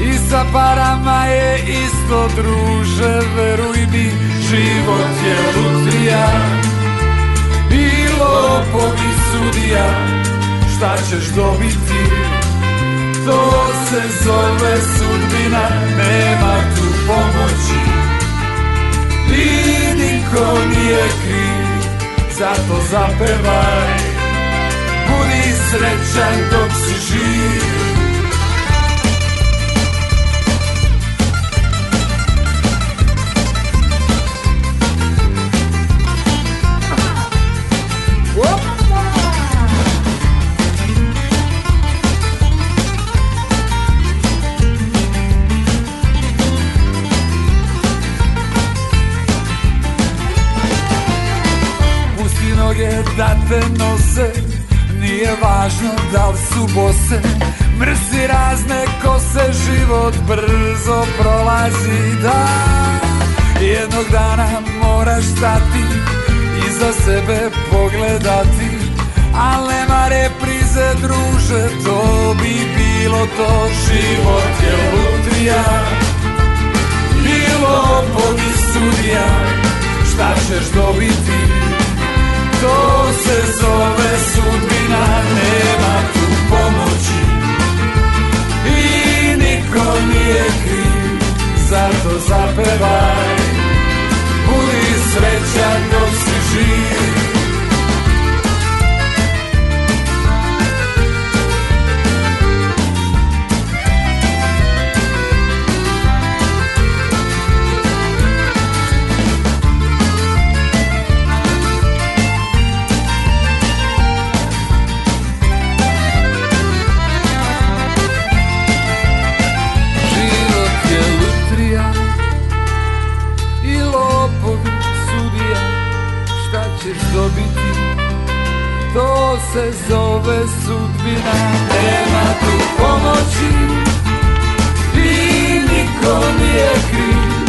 I sa parama je isto druže, veruj mi, život je lutrija. I lopov i sudija, šta ćeš dobiti? To se zove sudbina, nema tu pomoći. I niko nije kriv, zato zapevaj Budi srećan dok si živ bose Mrzi razne kose Život brzo prolazi Da. Jednog dana moraš stati Iza sebe pogledati Al nema reprize druže To bi bilo to. Život je lutrija Bilo podi sudija Šta ćeš dobiti? To se zove sudbina Nema nije kriv Zato zapevaj. Budi srećan dok si živ se zove sudbina. Nema tu pomoći I niko nije kriv.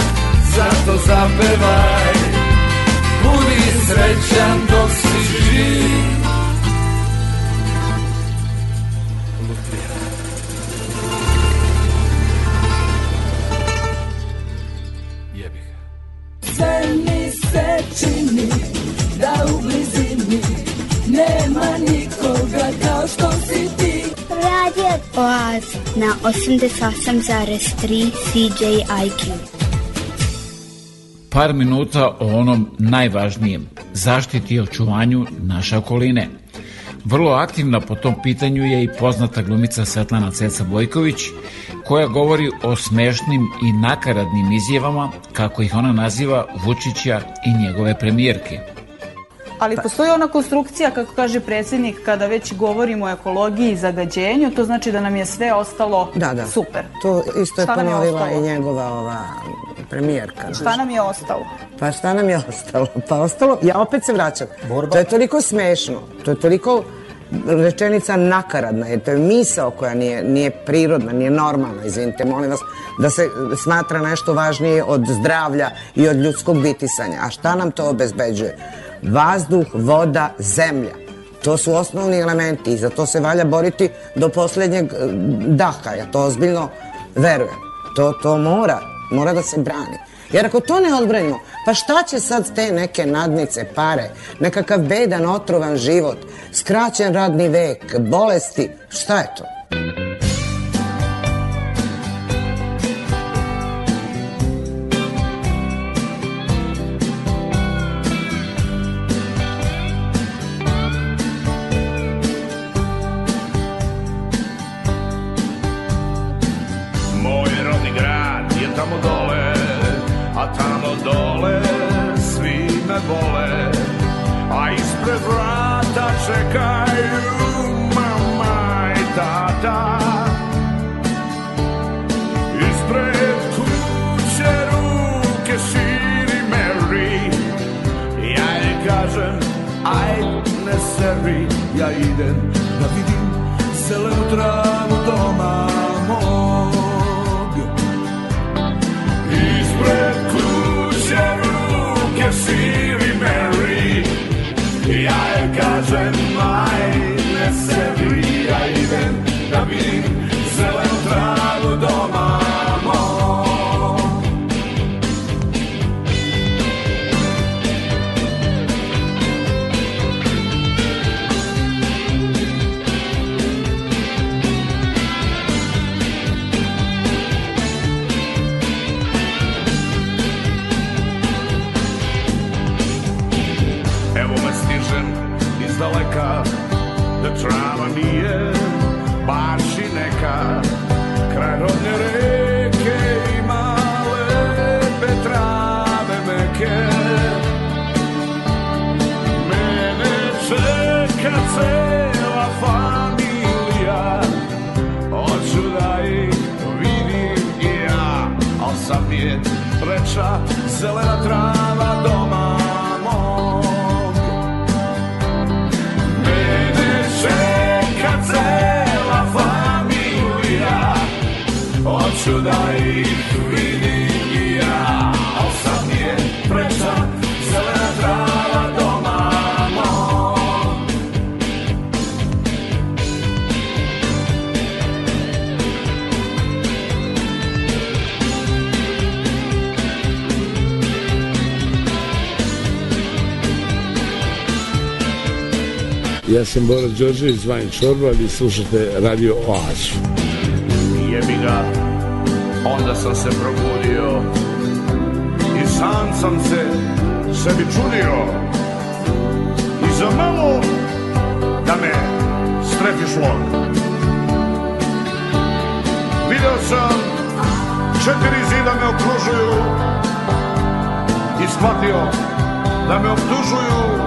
Zato zapevaj Budi srećan dok si živ na 88,3 CJIQ. Par minuta o onom najvažnijem, zaštiti i očuvanju naše okoline. Vrlo aktivna po tom pitanju je i poznata glumica Svetlana Ceca Bojković, koja govori o smešnim i nakaradnim izjavama, kako ih ona naziva Vučića i njegove premijerke. Ali postoji ona konstrukcija, kako kaže predsjednik, kada već govorimo o ekologiji i zagađenju, to znači da nam je sve ostalo Da, da. super. To isto je Šta je ponovila ostalo? i njegova ova premijerka. Šta nam je ostalo? Pa šta nam je ostalo? Pa ostalo, ja opet se vraćam. To je toliko smešno, to je toliko rečenica nakaradna, jer to je misao koja nije, nije prirodna, nije normalna, izvinite, molim vas, da se smatra nešto važnije od zdravlja i od ljudskog bitisanja. A šta nam to obezbeđuje? Vazduh, voda, zemlja. To su osnovni elementi i za to se valja boriti do posljednjeg eh, daha. Ja to ozbiljno verujem. To, to mora, mora da se brani. Jer ako to ne odbranimo, pa šta će sad te neke nadnice, pare, nekakav bedan, otrovan život, skraćen radni vek, bolesti, šta je to? Ja sam Bora Đorđević, Vajn Čorba, vi slušate Radio Oazu. Jebi ga, onda sam se probudio i sam sam se sebi čudio i za malo da me strefi šlog. Video sam četiri zida me okružuju i shvatio da me optužuju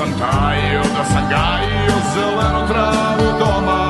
što sam tajio da sam gajio zelenu travu doma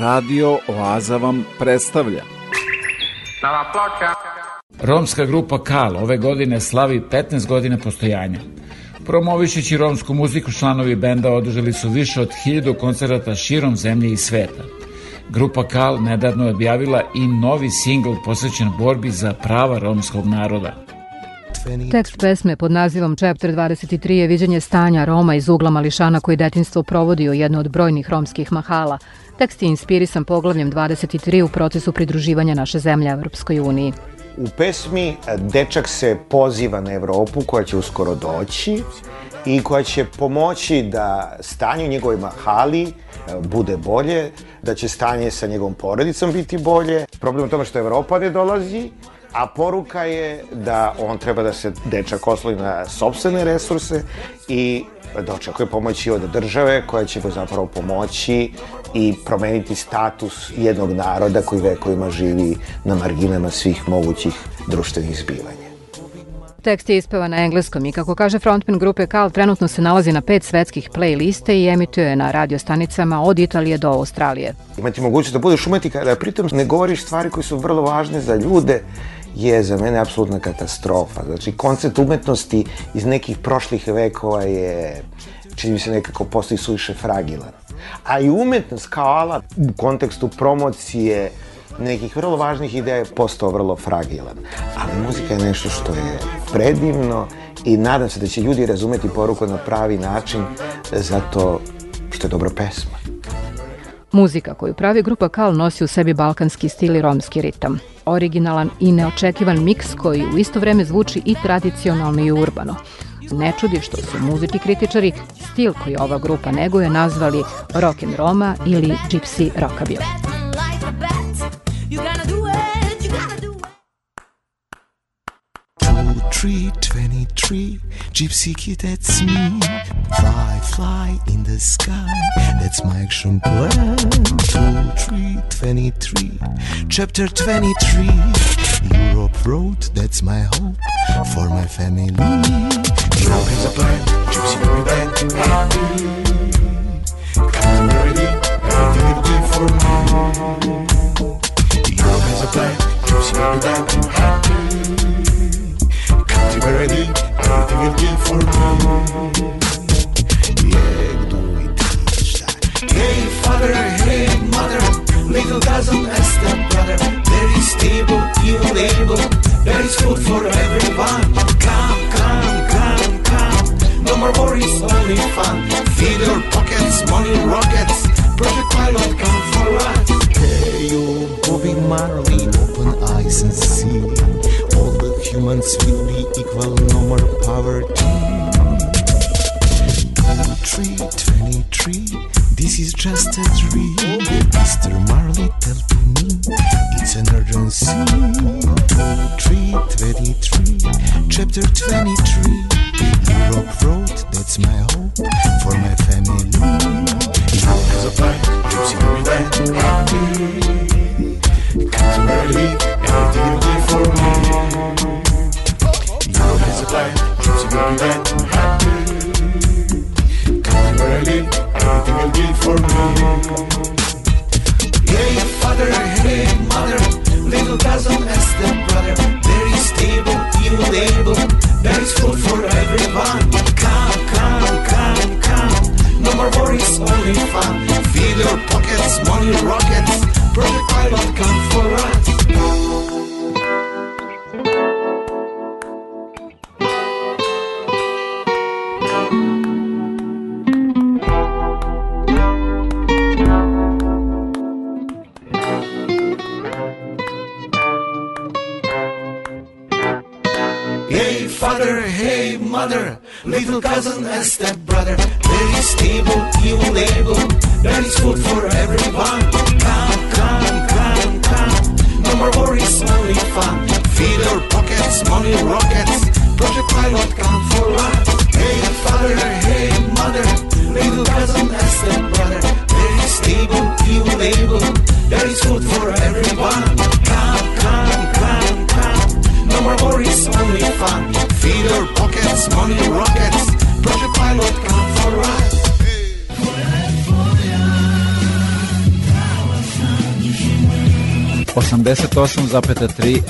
Radio Oaza vam predstavlja. Ploča. Romska grupa Kal ove godine slavi 15 godina postojanja. Promovišući romsku muziku, članovi benda održali su više od 1000 koncerata širom zemlje i sveta. Grupa Kal nedavno je objavila i novi singl posvećen borbi za prava romskog naroda. Tekst pesme pod nazivom Chapter 23 je viđenje stanja Roma iz ugla mališana koji detinstvo provodi u jedno od brojnih romskih mahala. Tekst je inspirisan poglavljem 23 u procesu pridruživanja naše zemlje Evropskoj uniji. U pesmi dečak se poziva na Evropu koja će uskoro doći i koja će pomoći da stanje u njegovoj mahali e, bude bolje, da će stanje sa njegovom porodicom biti bolje. Problem je tome što Evropa ne dolazi, a poruka je da on treba da se dečak osloni na sobstvene resurse i da očekuje pomoći od države koja će mu zapravo pomoći i promeniti status jednog naroda koji vekovima živi na marginama svih mogućih društvenih zbivanja. Tekst je ispevan na engleskom i kako kaže frontman grupe Kal, trenutno se nalazi na pet svetskih playliste i emituje na radiostanicama od Italije do Australije. Imati mogućnost da budeš umetnik, da pritom ne govoriš stvari koje su vrlo važne za ljude, je za mene apsolutna katastrofa. Znači, koncept umetnosti iz nekih prošlih vekova je, čini mi se nekako postoji suviše fragilan. A i umetnost kao alat u kontekstu promocije nekih vrlo važnih ideja je postao vrlo fragilan. Ali muzika je nešto što je predivno i nadam se da će ljudi razumeti poruku na pravi način zato što je dobra pesma. Muzika koju pravi grupa Kal nosi u sebi balkanski stil i romski ritam. Originalan i neočekivan miks koji u isto vreme zvuči i tradicionalno i urbano. Ne čudi što su muzički kritičari stil koji ova grupa neguje nazvali rock and roma ili gypsy rockabilly. Three, twenty-three, gypsy kid, that's me. Fly, fly in the sky, that's my action plan. Two, three, twenty-three, chapter twenty-three. Europe road, that's my hope for my family. Europe has a plan, gypsy be back happy. Come ready, everything will do for me. Europe has a plan, gypsy will be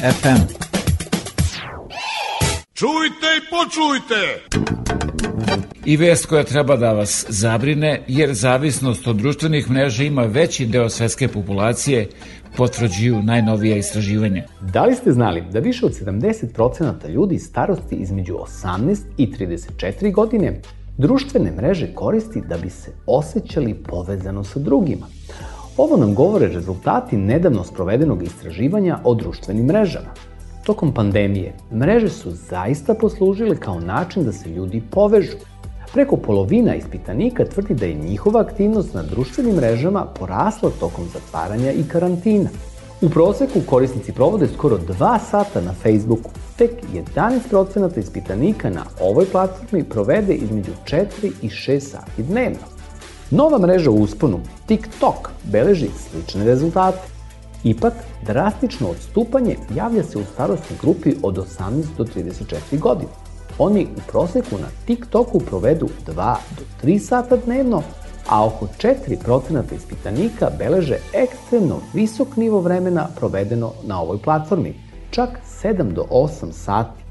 FM. Čujte i počujte! I vest koja treba da vas zabrine, jer zavisnost od društvenih mreža ima veći deo svetske populacije, potvrđuju najnovija istraživanja. Da li ste znali da više od 70% ljudi starosti između 18 i 34 godine društvene mreže koristi da bi se osjećali povezano sa drugima? Ovo nam govore rezultati nedavno sprovedenog istraživanja o društvenim mrežama. Tokom pandemije, mreže su zaista poslužile kao način da se ljudi povežu. Preko polovina ispitanika tvrdi da je njihova aktivnost na društvenim mrežama porasla tokom zatvaranja i karantina. U proseku korisnici provode skoro 2 sata na Facebooku. Tek 11% ispitanika na ovoj platformi provede između 4 i 6 sati dnevno. Nova mreža u usponu, TikTok, beleži slične rezultate. Ipak, drastično odstupanje javlja se u starostnoj grupi od 18 do 34 godine. Oni u proseku na TikToku provedu 2 do 3 sata dnevno, a oko 4% ispitanika beleže ekstremno visok nivo vremena provedeno na ovoj platformi, čak 7 do 8 sati.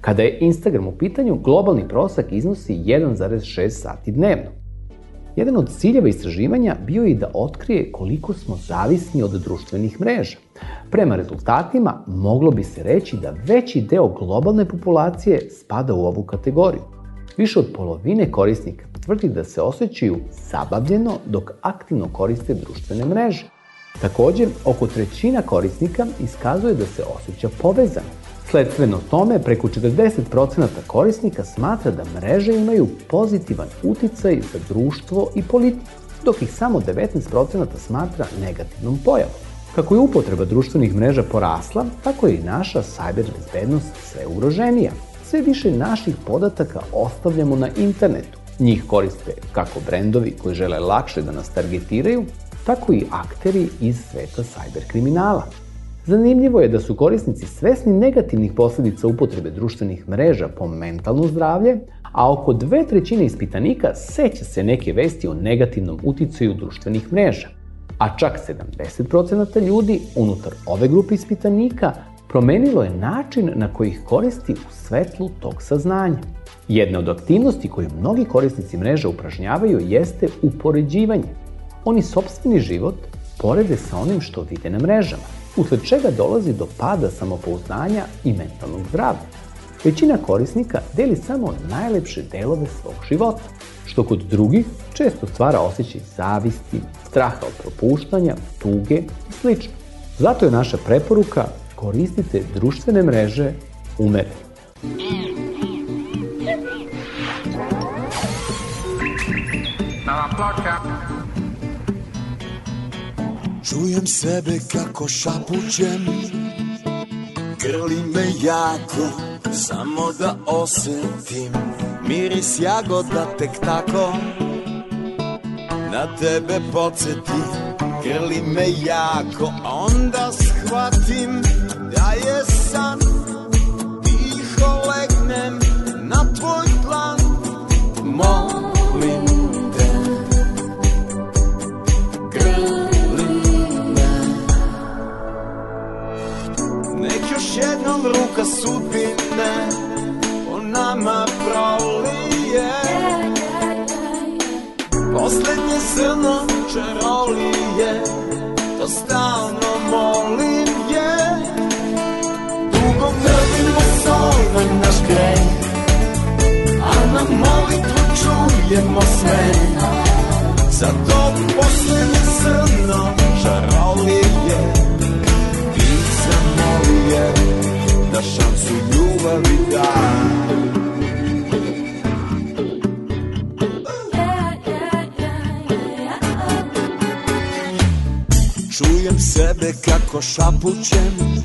Kada je Instagram u pitanju, globalni prosek iznosi 1,6 sati dnevno. Jedan od ciljeva istraživanja bio je da otkrije koliko smo zavisni od društvenih mreža. Prema rezultatima, moglo bi se reći da veći deo globalne populacije spada u ovu kategoriju. Više od polovine korisnika tvrdi da se osjećaju zabavljeno dok aktivno koriste društvene mreže. Takođe, oko trećina korisnika iskazuje da se osjeća povezano. Sledstveno tome, preko 40% korisnika smatra da mreže imaju pozitivan uticaj za društvo i politiku, dok ih samo 19% smatra negativnom pojavom. Kako je upotreba društvenih mreža porasla, tako je i naša sajber bezbednost sve ugroženija. Sve više naših podataka ostavljamo na internetu. Njih koriste kako brendovi koji žele lakše da nas targetiraju, tako i akteri iz sveta sajber kriminala. Zanimljivo je da su korisnici svesni negativnih posledica upotrebe društvenih mreža po mentalno zdravlje, a oko dve trećine ispitanika seća se neke vesti o negativnom uticaju društvenih mreža. A čak 70% ljudi unutar ove grupe ispitanika promenilo je način na koji ih koristi u svetlu tog saznanja. Jedna od aktivnosti koju mnogi korisnici mreža upražnjavaju jeste upoređivanje. Oni sobstveni život porede sa onim što vide na mrežama, usled čega dolazi do pada samopouzdanja i mentalnog zdravlja. Većina korisnika deli samo najlepše delove svog života, što kod drugih često stvara osjećaj zavisti, straha od propuštanja, tuge i sl. Zato je naša preporuka koristite društvene mreže umere. Nova ploča. Čujem sebe kako šapućem Grli me jako Samo da osetim. Miris jagoda tek tako Na tebe podsjeti. Grli me jako Onda shvatim Da je san Tiho legnem Na tvoj plan. Molim ruka sudbine O nama prolije. Poslednje zrno čarolije To stalno molim je. Dugo mrdimo sol na naš greh A na molitvu čujemo sve. Za to poslednje zrno čarolije da šansu ljubavi da Čujem sebe kako šapućem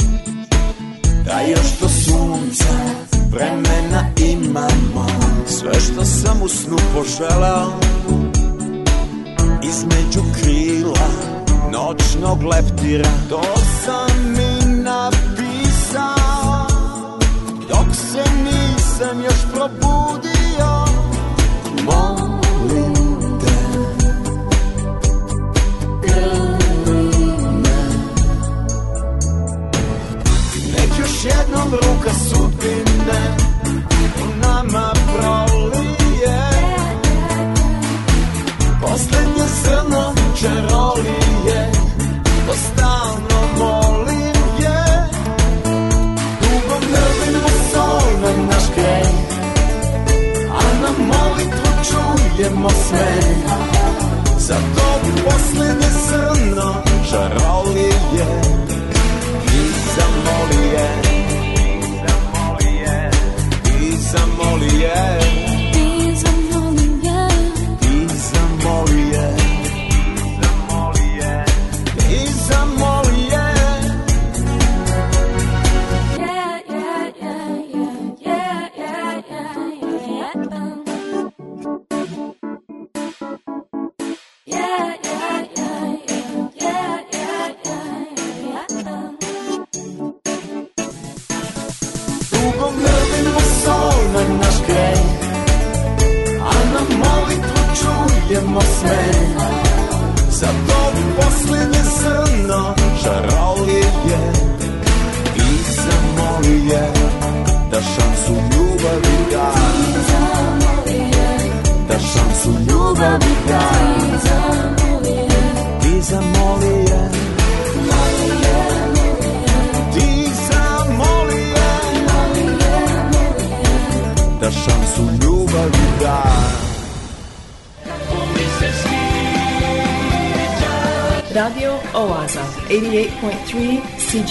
Da još do sunca vremena imamo. Sve što sam u snu poželao Između krila noćnog leptira. To sam mi nisam još probudio. Molim te grli me Nek još jednom ruka sudbine čujemo sve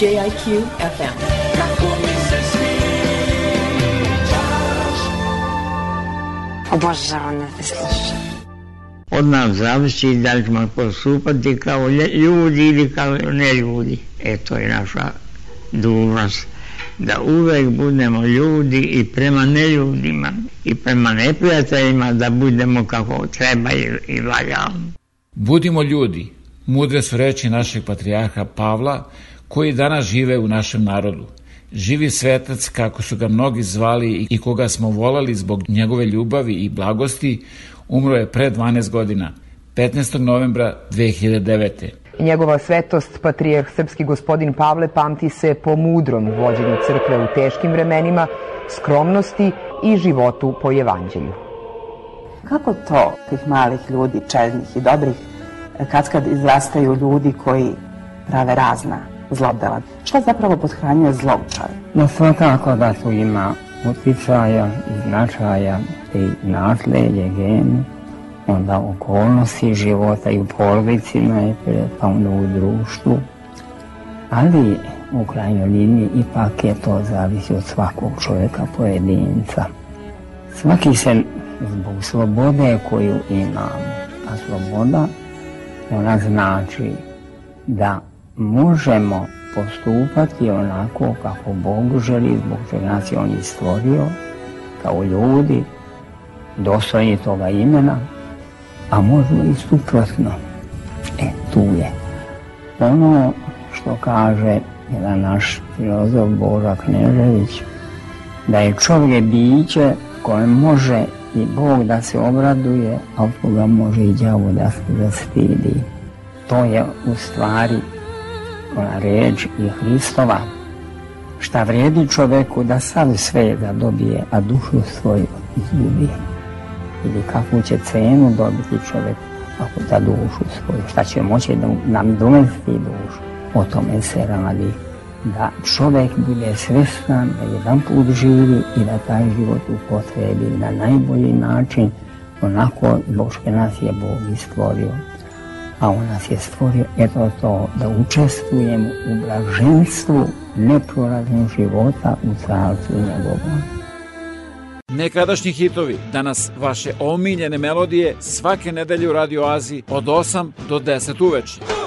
CJIQ FM. Te slušam. Od nas zavisi da li ćemo postupati kao ljudi ili kao ne ljudi. E to je naša dužnost. Da uvek budemo ljudi i prema neljudima i prema neprijateljima da budemo kako treba i, i valja. Budimo ljudi, mudre su reči našeg patrijarha Pavla, koji danas žive u našem narodu. Živi svetac, kako su ga mnogi zvali i koga smo volali zbog njegove ljubavi i blagosti, umro je pre 12 godina, 15. novembra 2009. Njegova svetost, patrijarh srpski gospodin Pavle, pamti se po mudrom vođenju crkve u teškim vremenima, skromnosti i životu po evanđelju. Kako to tih malih ljudi, čednih i dobrih, kad kad izrastaju ljudi koji prave razna zlodela? Šta zapravo podhranjuje zlo u čovjeku? No svakako da tu ima uticaja i značaja i nasledje, geni, onda okolnosti života i u porodici najprije, pa onda u društvu. Ali u krajnjoj liniji ipak je to zavisi od svakog čovjeka pojedinca. Svaki se zbog slobode koju imamo, a sloboda ona znači da možemo postupati onako kako Bog želi, zbog čega nas je On i stvorio, kao ljudi, dostojni toga imena, a možemo i suprotno. E, tu je. Ono što kaže jedan naš filozof Boža Knežević, da je čovjek biće koje može i Bog da se obraduje, a od koga može i đavo da se zastidi. To je u stvari ona reč i Hristova. Šta vredi čoveku da sav sve da dobije, a dušu svoju izgubi? Ili kakvu će cenu dobiti čovek ako da dušu svoju? Šta će moći da nam domesti dušu? O tome se radi. Da čovek bude svestan da jedan put živi i da taj život upotrebi na najbolji način onako što nas je Bog istvorio a on nas je stvorio eto to da učestvujemo u blaženstvu neproradnog života u carstvu njegovom. Nekadašnji hitovi, danas vaše omiljene melodije svake nedelje u Radio Aziji od 8 do 10 uveče.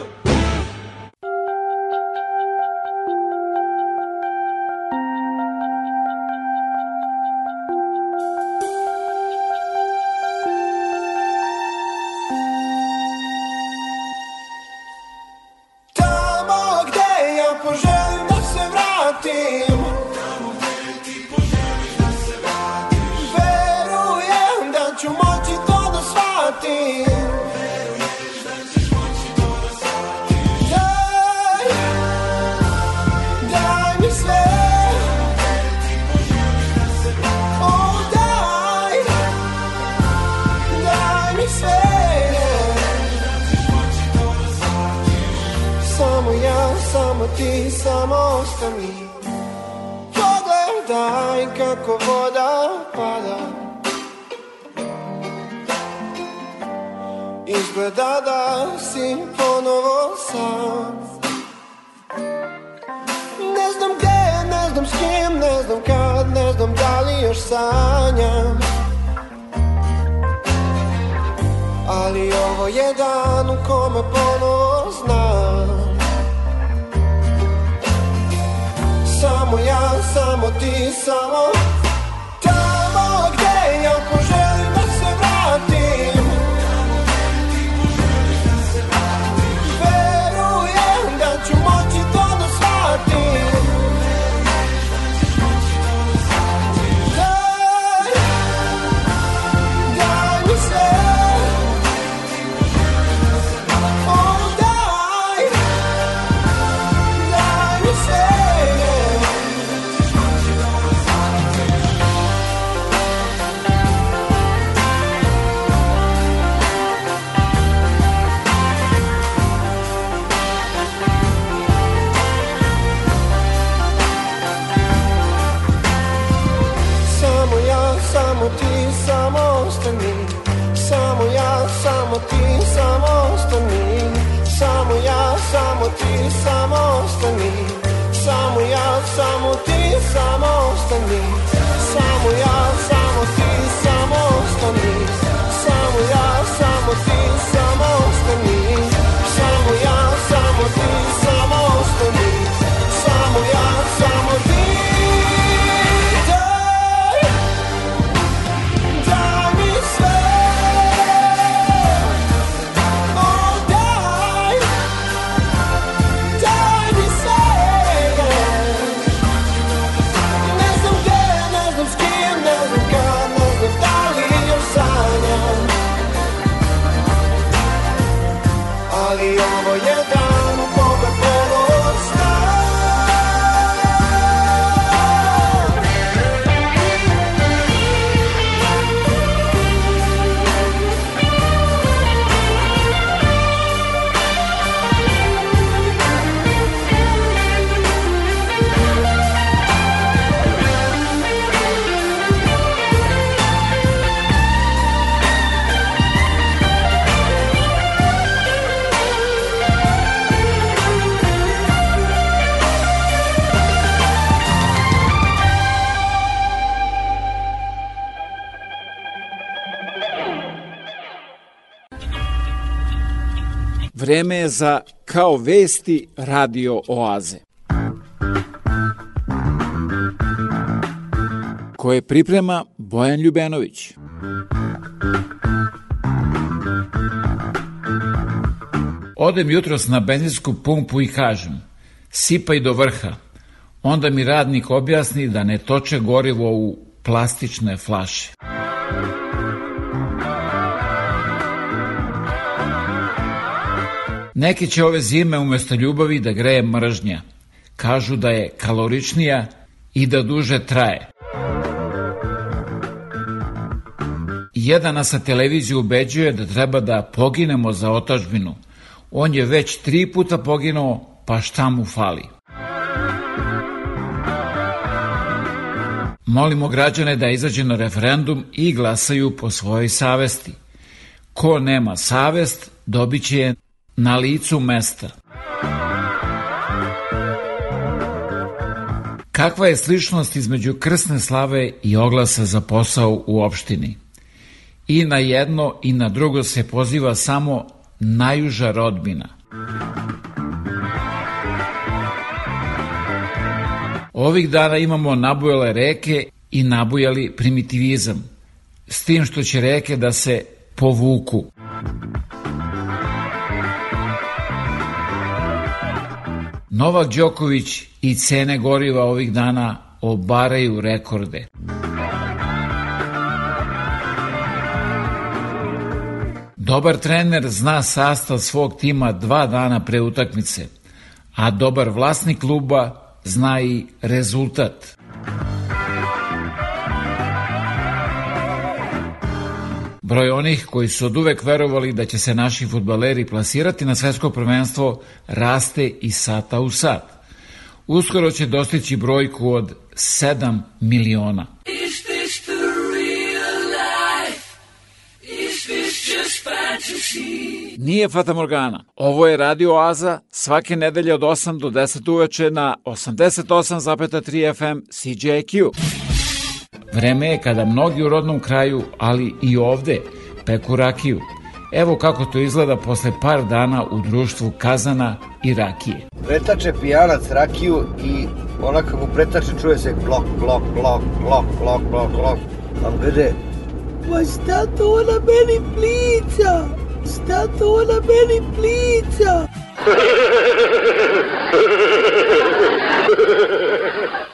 Vreme je za Kao vesti radio oaze. koje priprema Bojan Ljubenović. Odem jutros na benzinsku pumpu i kažem, sipaj do vrha. Onda mi radnik objasni da ne toče gorivo u plastične flaše. Neki će ove zime umesto ljubavi da greje mržnja. Kažu da je kaloričnija i da duže traje. Jedan nas sa televiziju ubeđuje da treba da poginemo za otačbinu. On je već tri puta poginuo, pa šta mu fali? Molimo građane da izađe na referendum i glasaju po svojoj savesti. Ko nema savest, dobit će je na licu mesta. Kakva je sličnost između krsne slave i oglasa za posao u opštini? I na jedno i na drugo se poziva samo najuža rodbina. Ovih dana imamo nabujale reke i nabujali primitivizam, s tim što će reke da se povuku. Novak Đoković i cene goriva ovih dana obaraju rekorde. Dobar trener zna sastav svog tima dva dana pre utakmice, a dobar vlasnik kluba zna i rezultat. Broj onih koji su od uvek verovali da će se naši futbaleri plasirati na svetsko prvenstvo raste i sata u sat. Uskoro će dostići brojku od 7 miliona. Is this the real life? Is this just fantasy? Nije Fata Morgana. Ovo je Radio Oaza svake nedelje od 8 do 10 uveče na 88,3 FM CJQ. Vreme je kada mnogi u rodnom kraju, ali i ovde, peku rakiju. Evo kako to izgleda posle par dana u društvu kazana i rakije. Pretače pijanac rakiju i ona kako pretače čuje se glok, glok, glok, glok, glok, glok, glok. A kaže, Ma šta to ona meni plica? Šta to ona meni plica?